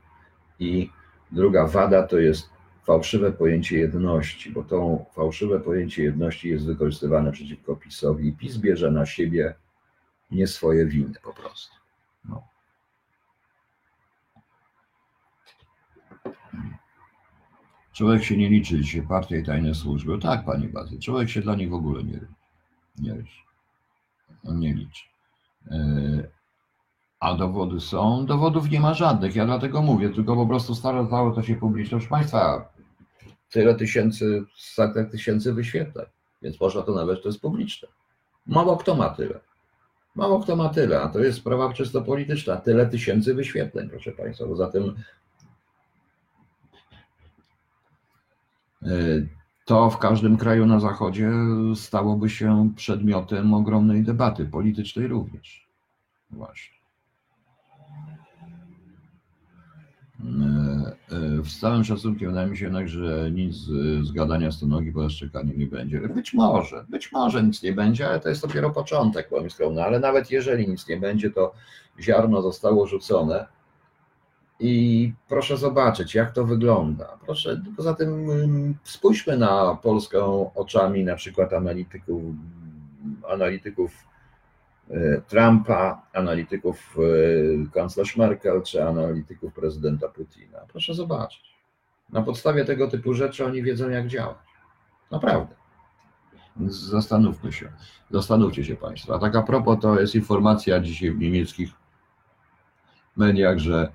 I druga wada to jest fałszywe pojęcie jedności, bo to fałszywe pojęcie jedności jest wykorzystywane przeciwko PiSowi i PiS bierze na siebie nie swoje winy po prostu. No. Człowiek się nie liczy dzisiaj, partia i tajne służby. Tak, panie Bazy, człowiek się dla nich w ogóle nie, nie liczy. On nie liczy. E, a dowody są? Dowodów nie ma żadnych. Ja dlatego mówię, tylko po prostu stało to się publicznie. Proszę Państwa, tyle tysięcy, setek tysięcy wyświetleń, więc można to nawet, to jest publiczne. Mało kto ma tyle. Mało kto ma tyle, a to jest sprawa czysto polityczna. Tyle tysięcy wyświetleń, proszę Państwa. Poza tym to w każdym kraju na Zachodzie stałoby się przedmiotem ogromnej debaty politycznej również. Właśnie. Y, y, z całym szacunkiem wydaje mi się jednak, że nic z gadania z nogi po szczekaniu nie będzie. Być może, być może nic nie będzie, ale to jest dopiero początek, powiem skromnie. Ale nawet jeżeli nic nie będzie, to ziarno zostało rzucone i proszę zobaczyć, jak to wygląda. Proszę, poza tym spójrzmy na Polskę oczami na przykład analityków, analityków e, Trumpa, analityków e, kanclerz Merkel czy analityków prezydenta Putina. Proszę zobaczyć. Na podstawie tego typu rzeczy oni wiedzą, jak działać. Naprawdę. Zastanówmy się. Zastanówcie się Państwo. A tak a propos, to jest informacja dzisiaj w niemieckich mediach, że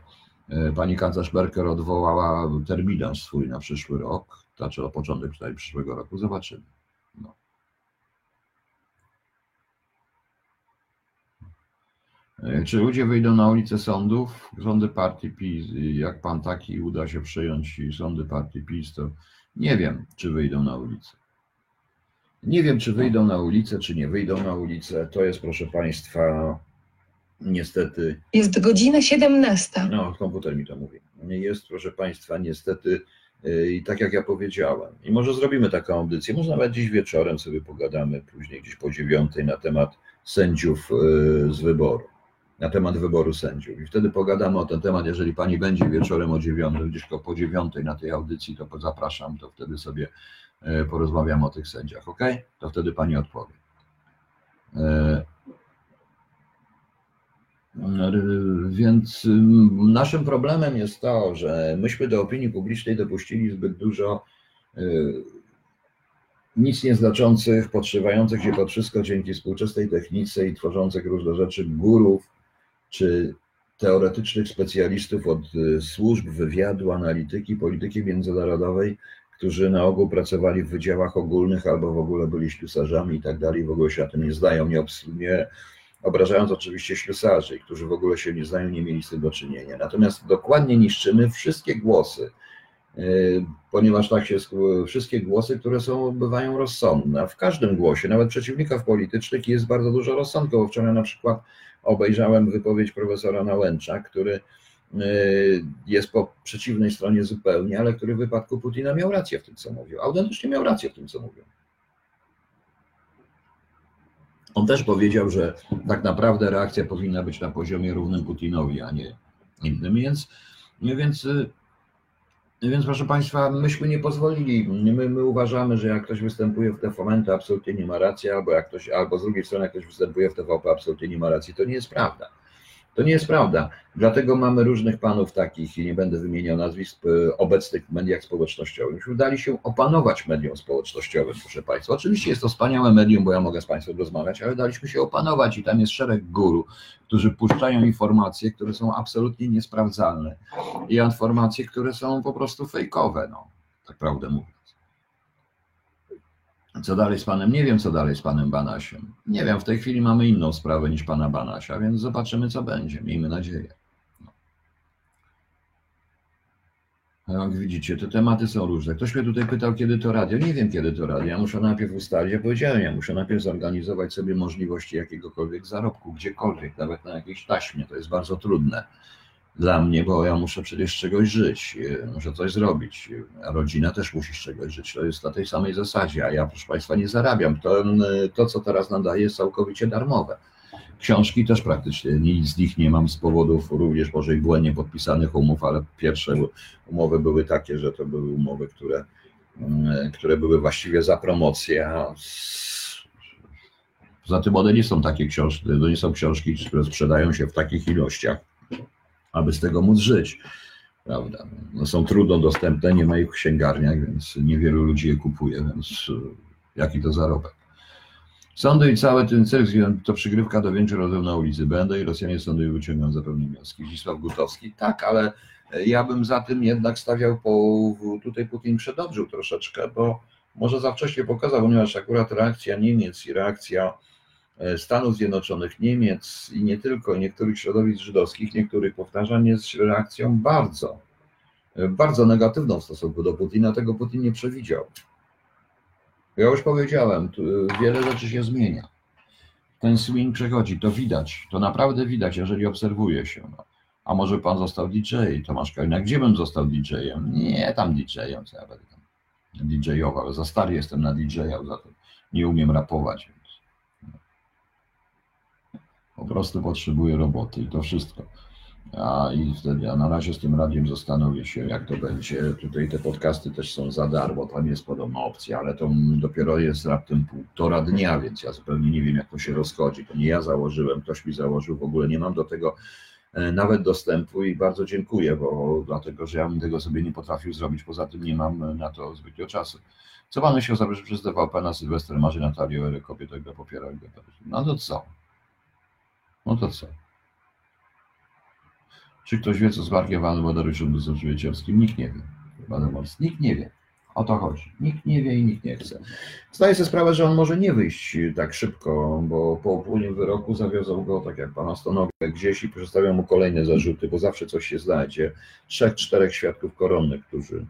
pani kanclerz Merkel odwołała terminarz swój na przyszły rok, znaczy o początek przynajmniej przyszłego roku, zobaczymy. No. E, czy ludzie wyjdą na ulicę sądów? Sądy partii PiS, jak pan taki uda się przejąć sądy partii PiS, to nie wiem, czy wyjdą na ulicę. Nie wiem, czy wyjdą na ulicę, czy nie wyjdą na ulicę. To jest, proszę państwa, niestety. Jest godzina 17. No, komputer mi to mówi. Jest, proszę Państwa, niestety y, i tak jak ja powiedziałem, i może zrobimy taką audycję, może nawet dziś wieczorem sobie pogadamy, później gdzieś po dziewiątej na temat sędziów y, z wyboru, na temat wyboru sędziów. I wtedy pogadamy o ten temat, jeżeli Pani będzie wieczorem o dziewiątej, gdzieś po dziewiątej na tej audycji, to zapraszam, to wtedy sobie y, porozmawiam o tych sędziach, ok? To wtedy Pani odpowie. Więc naszym problemem jest to, że myśmy do opinii publicznej dopuścili zbyt dużo y, nic nieznaczących, podszywających się pod wszystko dzięki współczesnej technice i tworzących różne rzeczy górów czy teoretycznych specjalistów od y, służb, wywiadu, analityki, polityki międzynarodowej, którzy na ogół pracowali w wydziałach ogólnych albo w ogóle byli ślusarzami i tak dalej, w ogóle się na tym nie zdają, nie, nie obrażając oczywiście ślusarzy, którzy w ogóle się nie znają, nie mieli z tym do czynienia. Natomiast dokładnie niszczymy wszystkie głosy, y, ponieważ tak się wszystkie głosy, które są, bywają rozsądne. W każdym głosie, nawet przeciwników politycznych jest bardzo dużo rozsądku, bo wczoraj na przykład obejrzałem wypowiedź profesora Nałęcza, który y, jest po przeciwnej stronie zupełnie, ale który w wypadku Putina miał rację w tym, co mówił. Autentycznie miał rację w tym, co mówił. On też powiedział, że tak naprawdę reakcja powinna być na poziomie równym Putinowi, a nie innym. Więc, więc, więc proszę Państwa, myśmy nie pozwolili. My, my uważamy, że jak ktoś występuje w TVN, to absolutnie nie ma racji, albo jak ktoś, albo z drugiej strony, jak ktoś występuje w TVP, absolutnie nie ma racji. To nie jest prawda. To nie jest prawda. Dlatego mamy różnych panów takich, i nie będę wymieniał nazwisk, e, obecnych w mediach społecznościowych. Udali się opanować mediom społecznościowym, proszę Państwa. Oczywiście jest to wspaniałe medium, bo ja mogę z Państwem rozmawiać, ale daliśmy się opanować i tam jest szereg guru, którzy puszczają informacje, które są absolutnie niesprawdzalne i informacje, które są po prostu fejkowe, no, tak prawdę mówiąc. Co dalej z panem? Nie wiem, co dalej z panem Banasiem. Nie wiem, w tej chwili mamy inną sprawę niż pana Banasia, więc zobaczymy, co będzie. Miejmy nadzieję. No. Jak widzicie, te tematy są różne. Ktoś mnie tutaj pytał, kiedy to radio. Nie wiem, kiedy to radio. Ja muszę najpierw ustalić, ja powiedziałem, ja muszę najpierw zorganizować sobie możliwości jakiegokolwiek zarobku, gdziekolwiek, nawet na jakiejś taśmie. To jest bardzo trudne dla mnie, bo ja muszę przecież czegoś żyć, e, muszę coś zrobić, a rodzina też musi z czegoś żyć. To jest na tej samej zasadzie, a ja, proszę Państwa, nie zarabiam. To, to co teraz nadaję, jest całkowicie darmowe. Książki też praktycznie nic z nich nie mam z powodów również może i błędnie podpisanych umów, ale pierwsze umowy były takie, że to były umowy, które, które były właściwie za promocję, a Poza tym one nie są takie książki, to nie są książki, które sprzedają się w takich ilościach, aby z tego móc żyć. Prawda? No są trudno dostępne, nie ma ich w księgarniach, więc niewielu ludzi je kupuje, więc e, jaki to zarobek. Sądy i cały ten cyrk to przygrywka do większych rodzajów na ulicy. Będę i Rosjanie sądy wyciągną zapewne wnioski. Zdzisław Gutowski. Tak, ale ja bym za tym jednak stawiał po, tutaj Putin przedobrzył troszeczkę, bo może za wcześnie pokazał, ponieważ akurat reakcja Niemiec i reakcja e, Stanów Zjednoczonych, Niemiec i nie tylko, niektórych środowisk żydowskich, niektórych powtarzam, jest reakcją bardzo, e, bardzo negatywną w stosunku do Putina. Tego Putin nie przewidział. Ja już powiedziałem, e, wiele rzeczy się zmienia. Ten swing przechodzi, to widać, to naprawdę widać, jeżeli obserwuje się. No. A może pan został DJ, Tomasz Kalina, gdzie bym został DJ-em? Nie, tam DJ-em, co ja będę tam DJ-ował. Za stary jestem na DJ-a, za to nie umiem rapować. Po prostu potrzebuję roboty i to wszystko. A, i wtedy, a na razie z tym radiem zastanowię się, jak to będzie. Tutaj te podcasty też są za darmo, tam jest podobna opcja, ale to dopiero jest raptem półtora dnia, więc ja zupełnie nie wiem, jak to się rozchodzi. To nie ja założyłem, ktoś mi założył, w ogóle nie mam do tego e, nawet dostępu i bardzo dziękuję, bo dlatego, że ja bym tego sobie nie potrafił zrobić, poza tym nie mam na to zbytnio czasu. Co pan myśli o zabrze przez DVP na Sylwester Marzy Natalię Ery kobietę, która popiera LGBT? No to co? No to co? Czy ktoś wie, co z Markiem Van Wodaryszem Dozorczycielskim? Nikt nie wie. Nikt nie wie. O to chodzi. Nikt nie wie i nikt nie chce. Zdaję sobie sprawę, że on może nie wyjść tak szybko, bo po upływie wyroku zawiozą go, tak jak pana Stonogę, gdzieś i przedstawią mu kolejne zarzuty, bo zawsze coś się znajdzie. Trzech, czterech świadków koronnych, którzy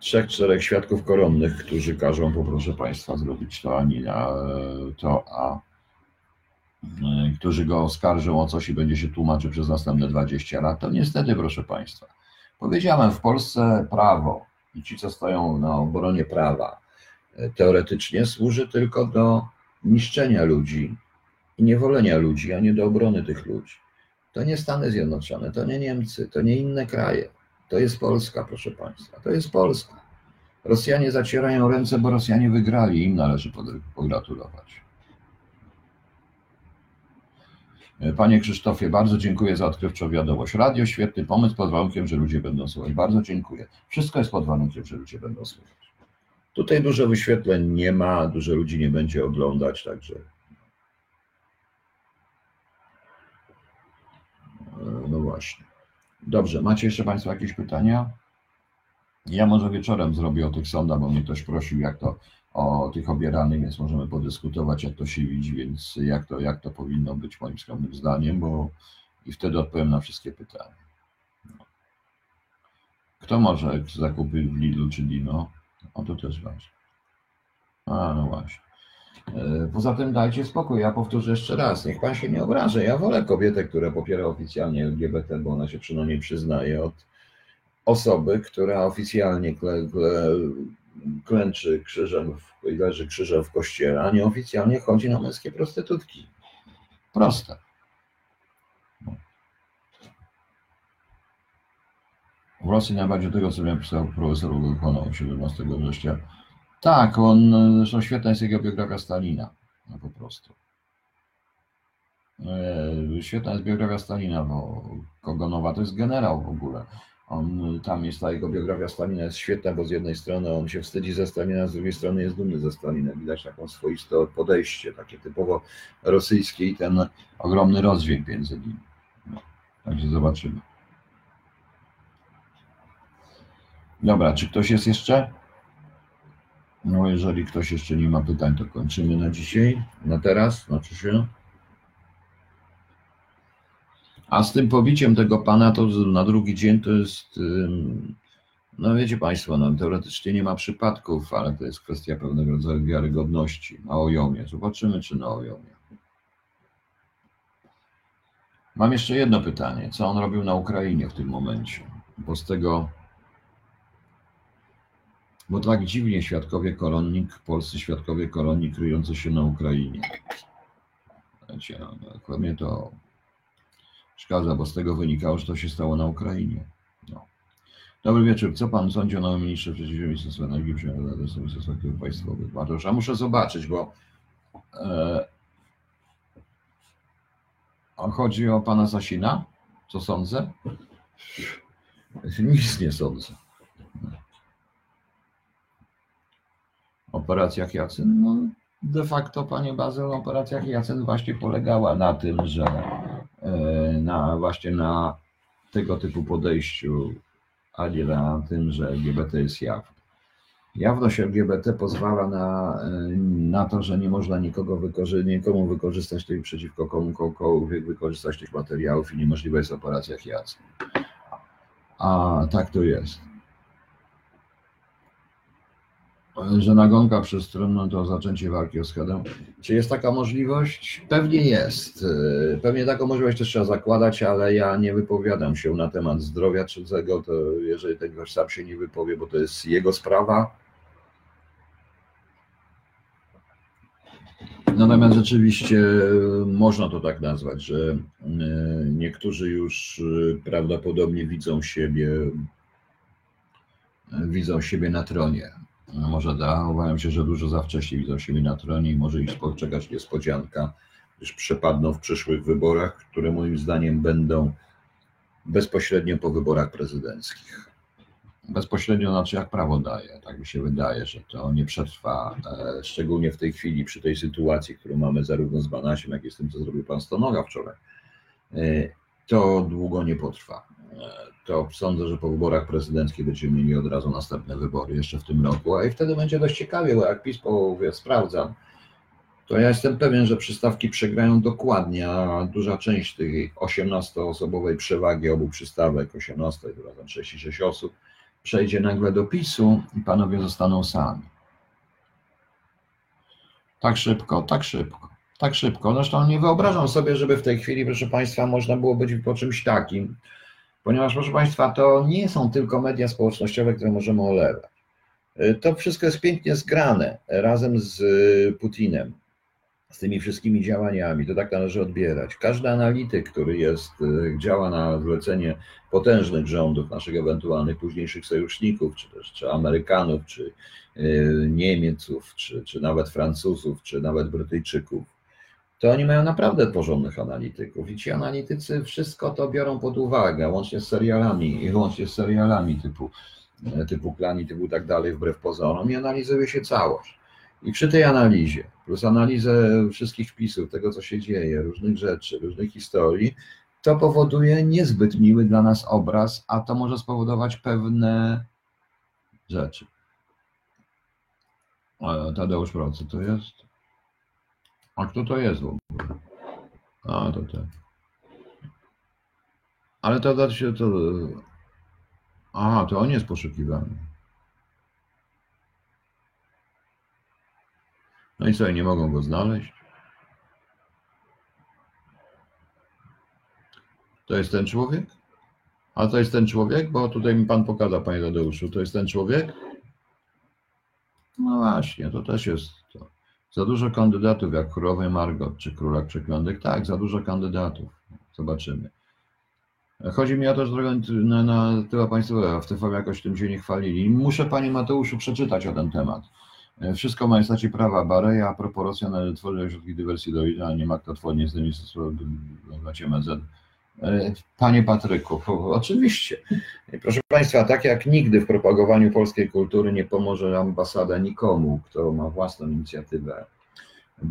trzech, czterech świadków koronnych, którzy każą, poproszę Państwa, zrobić to, a, to, a którzy go oskarżą o coś i będzie się tłumaczył przez następne 20 lat, to niestety, proszę Państwa, powiedziałem, w Polsce prawo i ci, co stoją na obronie prawa, teoretycznie służy tylko do niszczenia ludzi i niewolenia ludzi, a nie do obrony tych ludzi. To nie Stany Zjednoczone, to nie Niemcy, to nie inne kraje. To jest Polska, proszę Państwa, to jest Polska. Rosjanie zacierają ręce, bo Rosjanie wygrali, im należy pogratulować. Panie Krzysztofie, bardzo dziękuję za odkrywczą wiadomość. Radio, świetny pomysł pod warunkiem, że ludzie będą słuchać. Bardzo dziękuję. Wszystko jest pod warunkiem, że ludzie będą słuchać. Tutaj dużo wyświetleń nie ma, dużo ludzi nie będzie oglądać, także. No właśnie. Dobrze, macie jeszcze Państwo jakieś pytania? Ja może wieczorem zrobię o tych sądach, bo mnie ktoś prosił, jak to o tych obieranych, więc możemy podyskutować, jak to się widzi, więc jak to, jak to powinno być moim skromnym zdaniem, bo i wtedy odpowiem na wszystkie pytania. Kto może zakupy w Lidlu czy Dino? O to też ważne. A, no właśnie. E, poza tym dajcie spokój, ja powtórzę jeszcze raz, niech pan się nie obraża. Ja wolę kobietę, która popiera oficjalnie LGBT, bo ona się przynajmniej przyznaje od osoby, która oficjalnie klęczy krzyżem i leży krzyżem w kościele, a nieoficjalnie chodzi na męskie prostytutki. Proste. W Rosji najbardziej tego, co miał pisał profesor Ugokonow 17 września. Tak, on, zresztą świetna jest jego biografia Stalina, no po prostu. E, świetna jest biografia Stalina, bo Kogonowa to jest generał w ogóle. On, tam jest ta jego biografia Stalina jest świetna, bo z jednej strony on się wstydzi ze Stalina, z drugiej strony jest dumny ze Stalina. Widać taką swoiste podejście, takie typowo rosyjskie i ten ogromny rozdźwięk między nimi. No, także zobaczymy. Dobra, czy ktoś jest jeszcze? No, jeżeli ktoś jeszcze nie ma pytań, to kończymy na dzisiaj, na teraz, znaczy się. A z tym pobiciem tego pana to na drugi dzień to jest, no wiecie Państwo, no, teoretycznie nie ma przypadków, ale to jest kwestia pewnego rodzaju wiarygodności na ojomie. Zobaczymy, czy na ojomie. Mam jeszcze jedno pytanie. Co on robił na Ukrainie w tym momencie? Bo z tego, bo tak dziwnie świadkowie kolonii, polscy świadkowie kolonii kryjący się na Ukrainie. Wiecie, no, mnie to Szkoda, bo z tego wynikało, że to się stało na Ukrainie. No. Dobry wieczór. Co pan sądzi o nowym ministrze przeciwdziałania Ministerstwa Energii przyjmowanego adresu Ministerstwa Aktywów Państwowych? Bartosz, a muszę zobaczyć, bo e, chodzi o pana Sasina? Co sądzę? Nic nie sądzę. Operacjach Jacyn? No, de facto, panie Bazyl, operacja Jacyn właśnie polegała na tym, że na właśnie na tego typu podejściu, a nie na tym, że LGBT jest jawne. Jawność LGBT pozwala na, y, na to, że nie można nikogo wykorzy- nikomu wykorzystać tych przeciwko komukolwiek wykorzystać tych materiałów i niemożliwa jest operacja Chiacki. A tak to jest. Że nagonka przestronną to zaczęcie walki o schedę. Czy jest taka możliwość? Pewnie jest. Y, Pewnie taką możliwość też trzeba zakładać, ale ja nie wypowiadam się na temat zdrowia cudzego, to jeżeli ten gość sam się nie wypowie, bo to jest jego sprawa. Natomiast rzeczywiście y, można to tak nazwać, że y, niektórzy już prawdopodobnie widzą siebie, widzą siebie na tronie. No może da, obawiam się, że dużo za wcześnie widzą siebie na tronie i może ich spoczekać niespodzianka, gdyż przepadną w przyszłych wyborach, które moim zdaniem będą bezpośrednio po wyborach prezydenckich. Bezpośrednio znaczy jak prawo daje, tak mi się wydaje, że to nie przetrwa, e, szczególnie w tej chwili, przy tej sytuacji, którą mamy zarówno z Banasiem, jak i z tym, co zrobił pan Stonoga wczoraj. E, To długo nie potrwa. To sądzę, że po wyborach prezydenckich będziemy mieli od razu następne wybory jeszcze w tym roku, a i wtedy będzie dość ciekawie, bo jak PiS powie, sprawdzam, to ja jestem pewien, że przystawki przegrają dokładnie, a duża część tej 18-osobowej przewagi obu przystawek, 18 to razem 66 osób, przejdzie nagle do PiSu i panowie zostaną sami. Tak szybko, tak szybko, tak szybko. Zresztą nie wyobrażam sobie, żeby w tej chwili, proszę Państwa, można było być po czymś takim, ponieważ, proszę Państwa, to nie są tylko media społecznościowe, które możemy olewać. Y, To wszystko jest pięknie zgrane razem z y, Putinem, z tymi wszystkimi działaniami. To tak należy odbierać. Każdy analityk, który jest, y, działa na zlecenie potężnych rządów, naszych ewentualnych późniejszych sojuszników, czy też czy Amerykanów, czy Niemieców, czy, czy nawet Francuzów, czy nawet Brytyjczyków, to oni mają naprawdę porządnych analityków i ci analitycy wszystko to biorą pod uwagę, łącznie z serialami, łącznie z serialami typu, e, typu Klan typu tak dalej, wbrew pozorom i analizuje się całość. I przy tej analizie, plus analizę wszystkich wpisów, tego co się dzieje, różnych rzeczy, różnych historii, to powoduje niezbyt miły dla nas obraz, a to może spowodować pewne rzeczy. E, Tadeusz Procy to jest? A kto to jest w ogóle? A, to ten. Ale to się to. Aha, to on jest poszukiwany. No i co, nie mogą go znaleźć? To jest ten człowiek? A to jest ten człowiek? Bo tutaj mi pan pokaza, panie Tadeuszu. To jest ten człowiek? No właśnie, to też jest to. Za dużo kandydatów, jak królowej Margot czy królak przeklętych. Tak, za dużo kandydatów. Zobaczymy. Chodzi mi o to, że trochę na, na tyła państwowe, w TV jakoś tym się nie chwalili. Muszę panie Mateuszu przeczytać o ten temat. Wszystko ma stacie prawa Bareja, a propos Rosjan, tworzy ośrodki dywersji do nie ma kto tworzyć z nimi w MZ. Panie Patryku, oczywiście. Proszę Państwa, tak jak nigdy w propagowaniu polskiej kultury nie pomoże ambasada nikomu, kto ma własną inicjatywę,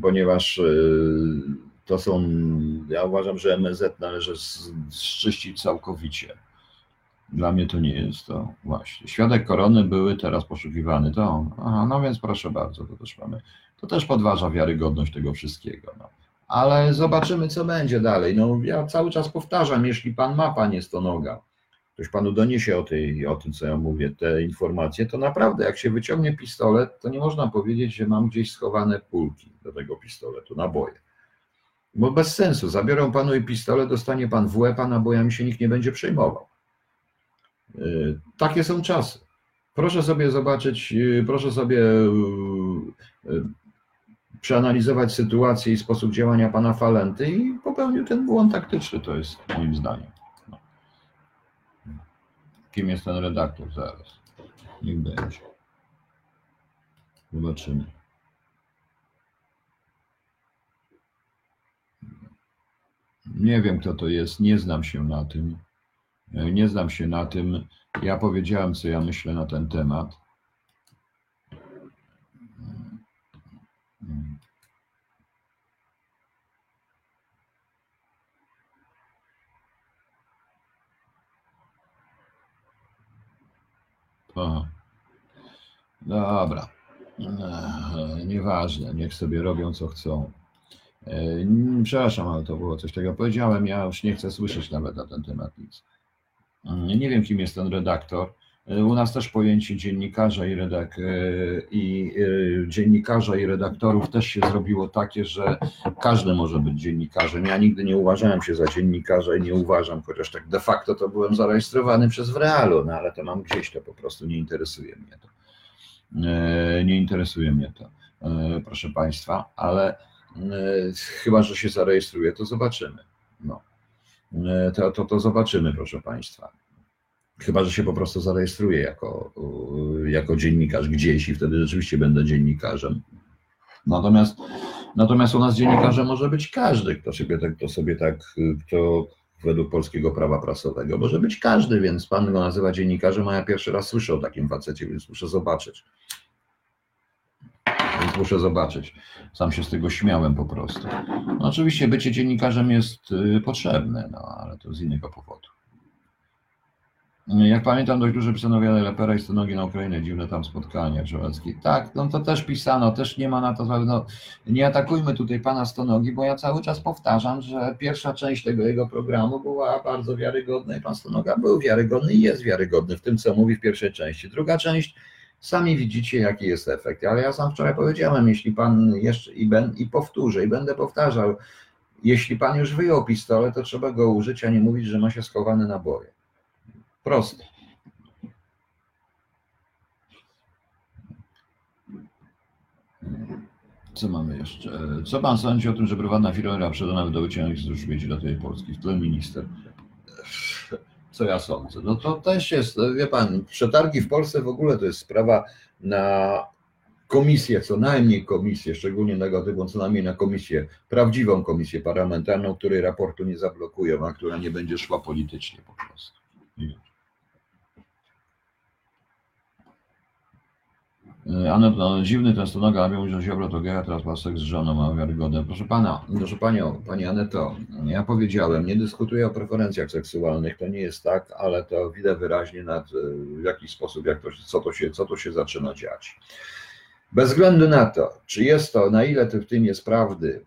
ponieważ y, to są, ja uważam, że MSZ należy zczyścić całkowicie. Dla mnie to nie jest to właśnie. Świadek korony były teraz poszukiwany. To, aha, no więc proszę bardzo, to też mamy. To też podważa wiarygodność tego wszystkiego. No. Ale zobaczymy, co będzie dalej. No, ja cały czas powtarzam, jeśli pan ma, panie Stonoga, ktoś panu doniesie o, tej, o tym, co ja mówię, te informacje, to naprawdę, jak się wyciągnie pistolet, to nie można powiedzieć, że mam gdzieś schowane pulki do tego pistoletu, naboje. Bo bez sensu. Zabiorą panu i pistolet, dostanie pan w łeb, a nabojami się nikt nie będzie przejmował. Yy, Takie są czasy. Proszę sobie zobaczyć, yy, proszę sobie yy, przeanalizować sytuację i sposób działania pana Falenty i popełnił ten błąd taktyczny, to jest moim zdaniem. No. Kim jest ten redaktor zaraz? Niech będzie. Zobaczymy. Nie wiem, kto to jest, nie znam się na tym. Nie znam się na tym. Ja powiedziałem, co ja myślę na ten temat. Dobra. Eee, Nieważne, niech sobie robią co chcą. Eee, Przepraszam, ale to było coś takiego. Powiedziałem, ja już nie chcę słyszeć nawet na ten temat nic. Mm, Nie wiem, kim jest ten redaktor. Eee, U nas też pojęcie dziennikarza i, redak- eee, i eee, dziennikarza i redaktorów też się zrobiło takie, że każdy może być dziennikarzem. Ja nigdy nie uważałem się za dziennikarza i nie uważam, chociaż tak de facto to byłem zarejestrowany przez w realu, no ale to mam gdzieś, to po prostu nie interesuje mnie to. E, Nie interesuje mnie to, e, proszę Państwa, ale e, chyba, że się zarejestruje, to zobaczymy. No. E, To, to, to zobaczymy, proszę Państwa. Chyba, że się po prostu zarejestruję jako, jako dziennikarz gdzieś i wtedy rzeczywiście będę dziennikarzem. Natomiast, natomiast u nas dziennikarzem może być każdy, kto sobie tak, kto sobie tak, kto według polskiego prawa prasowego może być każdy, więc pan go nazywa dziennikarzem, a ja pierwszy raz słyszę o takim facecie, więc muszę zobaczyć. Więc muszę zobaczyć. Sam się z tego śmiałem po prostu. No oczywiście bycie dziennikarzem jest y, potrzebne, no ale to z innego powodu. Jak pamiętam, dość duże pisano wiele lepera i stonogi na Ukrainę, dziwne tam spotkania, Żołecki. Tak, no to też pisano, też nie ma na to, no, nie atakujmy tutaj pana Stonogi, bo ja cały czas powtarzam, że pierwsza część tego jego programu była bardzo wiarygodna i pan Stonoga był wiarygodny i jest wiarygodny w tym, co mówi w pierwszej części. Druga część, sami widzicie, jaki jest efekt, ale ja sam wczoraj powiedziałem, jeśli pan jeszcze i, ben, i powtórzę i będę powtarzał, jeśli pan już wyjął pistolet, to trzeba go użyć, a nie mówić, że ma się schowane naboje. Proste. Co mamy jeszcze? Co pan sądzi o tym, że prywatna firma sprzedana do wyciągnięcia z śmieci dla tej Polski? W tle minister. Co ja sądzę? No to też jest, wie pan, przetargi w Polsce w ogóle to jest sprawa na komisję, co najmniej komisję, szczególnie negatywną, co najmniej na komisję, prawdziwą komisję parlamentarną, której raportu nie zablokują, a która nie będzie szła politycznie po prostu. Ale no, dziwny ten stonoga, a mówił, że Ziobro to geja, teraz ma seks z żoną, ma wiarygodne. Proszę pana, proszę panią, pani Aneto, ja powiedziałem, nie dyskutuję o preferencjach seksualnych, to nie jest tak, ale to widać wyraźnie nad, w jaki sposób, jak to, co, to się, co to się zaczyna dziać. Bez względu na to, czy jest to, na ile w tym jest prawdy,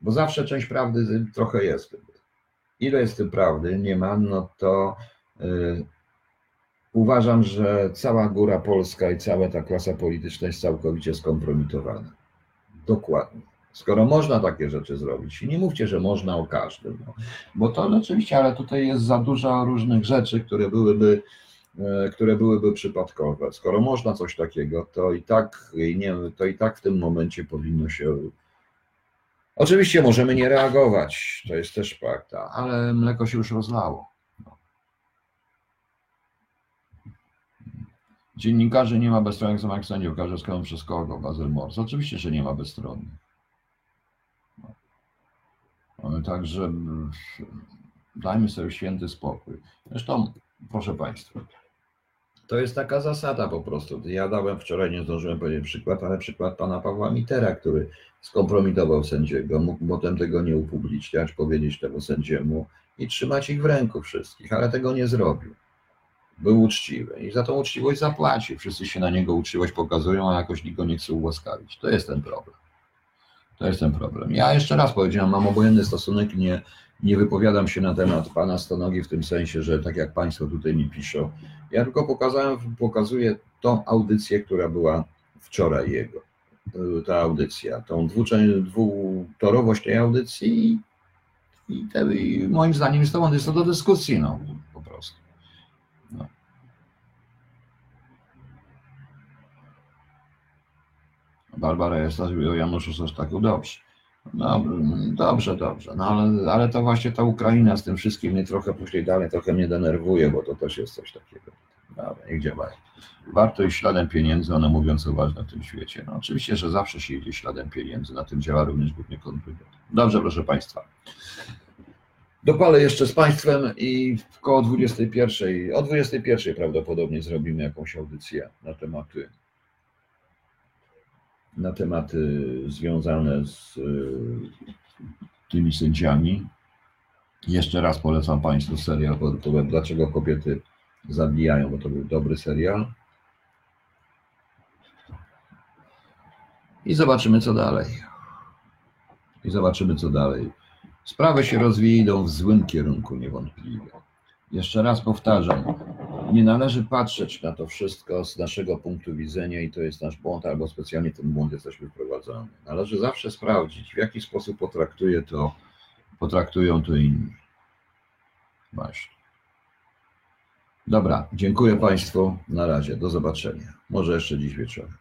bo zawsze część prawdy trochę jest. Ile jest tym prawdy, nie ma, no to yy, uważam, że cała góra polska i cała ta klasa polityczna jest całkowicie skompromitowana. Dokładnie. Skoro można takie rzeczy zrobić, nie mówcie, że można o każdym, no, bo to oczywiście, ale tutaj jest za dużo różnych rzeczy, które byłyby, które byłyby przypadkowe. Skoro można coś takiego, to i tak, nie, to i tak w tym momencie powinno się. Oczywiście możemy nie reagować, to jest też fakt, ale mleko się już rozlało. Dziennikarzy nie ma bezstronnych zamach sędziów, każdy skalą przez kogo, Bazyl Mors. Oczywiście, że nie ma bezstronnych. No. Także dajmy sobie święty spokój. Zresztą, proszę Państwa, to jest taka zasada po prostu. Ja dałem wczoraj, nie zdążyłem powiedzieć przykład, ale przykład pana Pawła Mitera, który skompromitował sędziego, mógł potem tego nie upubliczniać, powiedzieć temu sędziemu i trzymać ich w ręku wszystkich, ale tego nie zrobił był uczciwy i za tą uczciwość zapłaci. Wszyscy się na niego uczciwość pokazują, a jakoś nikt go nie chce ułaskawić. To jest ten problem. To jest ten problem. Ja jeszcze raz powiedziałem, mam obojętny stosunek nie, nie wypowiadam się na temat pana Stonogi w tym sensie, że tak jak państwo tutaj mi piszą. Ja tylko pokazałem, pokazuję tą audycję, która była wczoraj jego. Ta audycja, tą dwutorowość tej audycji i, te, i moim zdaniem jest to, jest to do dyskusji, no po prostu. No. Barbara jest o Januszu Sostaku, dobrze. Dobrze, dobrze, dobrze. No ale, ale to właśnie ta Ukraina z tym wszystkim mnie trochę później dalej trochę mnie denerwuje, bo to też jest coś takiego. Dobra, niech działają. Warto iść śladem pieniędzy, one mówią co ważne w tym świecie. No oczywiście, że zawsze się idzie śladem pieniędzy, na tym działa również głównie kontrwywiad. Dobrze, proszę Państwa. Dopalę jeszcze z Państwem i koło 21, o 21 prawdopodobnie zrobimy jakąś audycję na tematy na tematy związane z tymi sędziami. Jeszcze raz polecam Państwu serial pod tytułem Dlaczego kobiety zabijają, bo to był dobry serial. I zobaczymy, co dalej. I zobaczymy, co dalej. Sprawy się rozwiją w złym kierunku, niewątpliwie. Jeszcze raz powtarzam, nie należy patrzeć na to wszystko z naszego punktu widzenia i to jest nasz błąd, albo specjalnie ten błąd jesteśmy wprowadzani. Należy zawsze sprawdzić, w jaki sposób potraktuje to, potraktują to inni. Właśnie. Dobra, dziękuję Państwu. Na razie, do zobaczenia. Może jeszcze dziś wieczorem.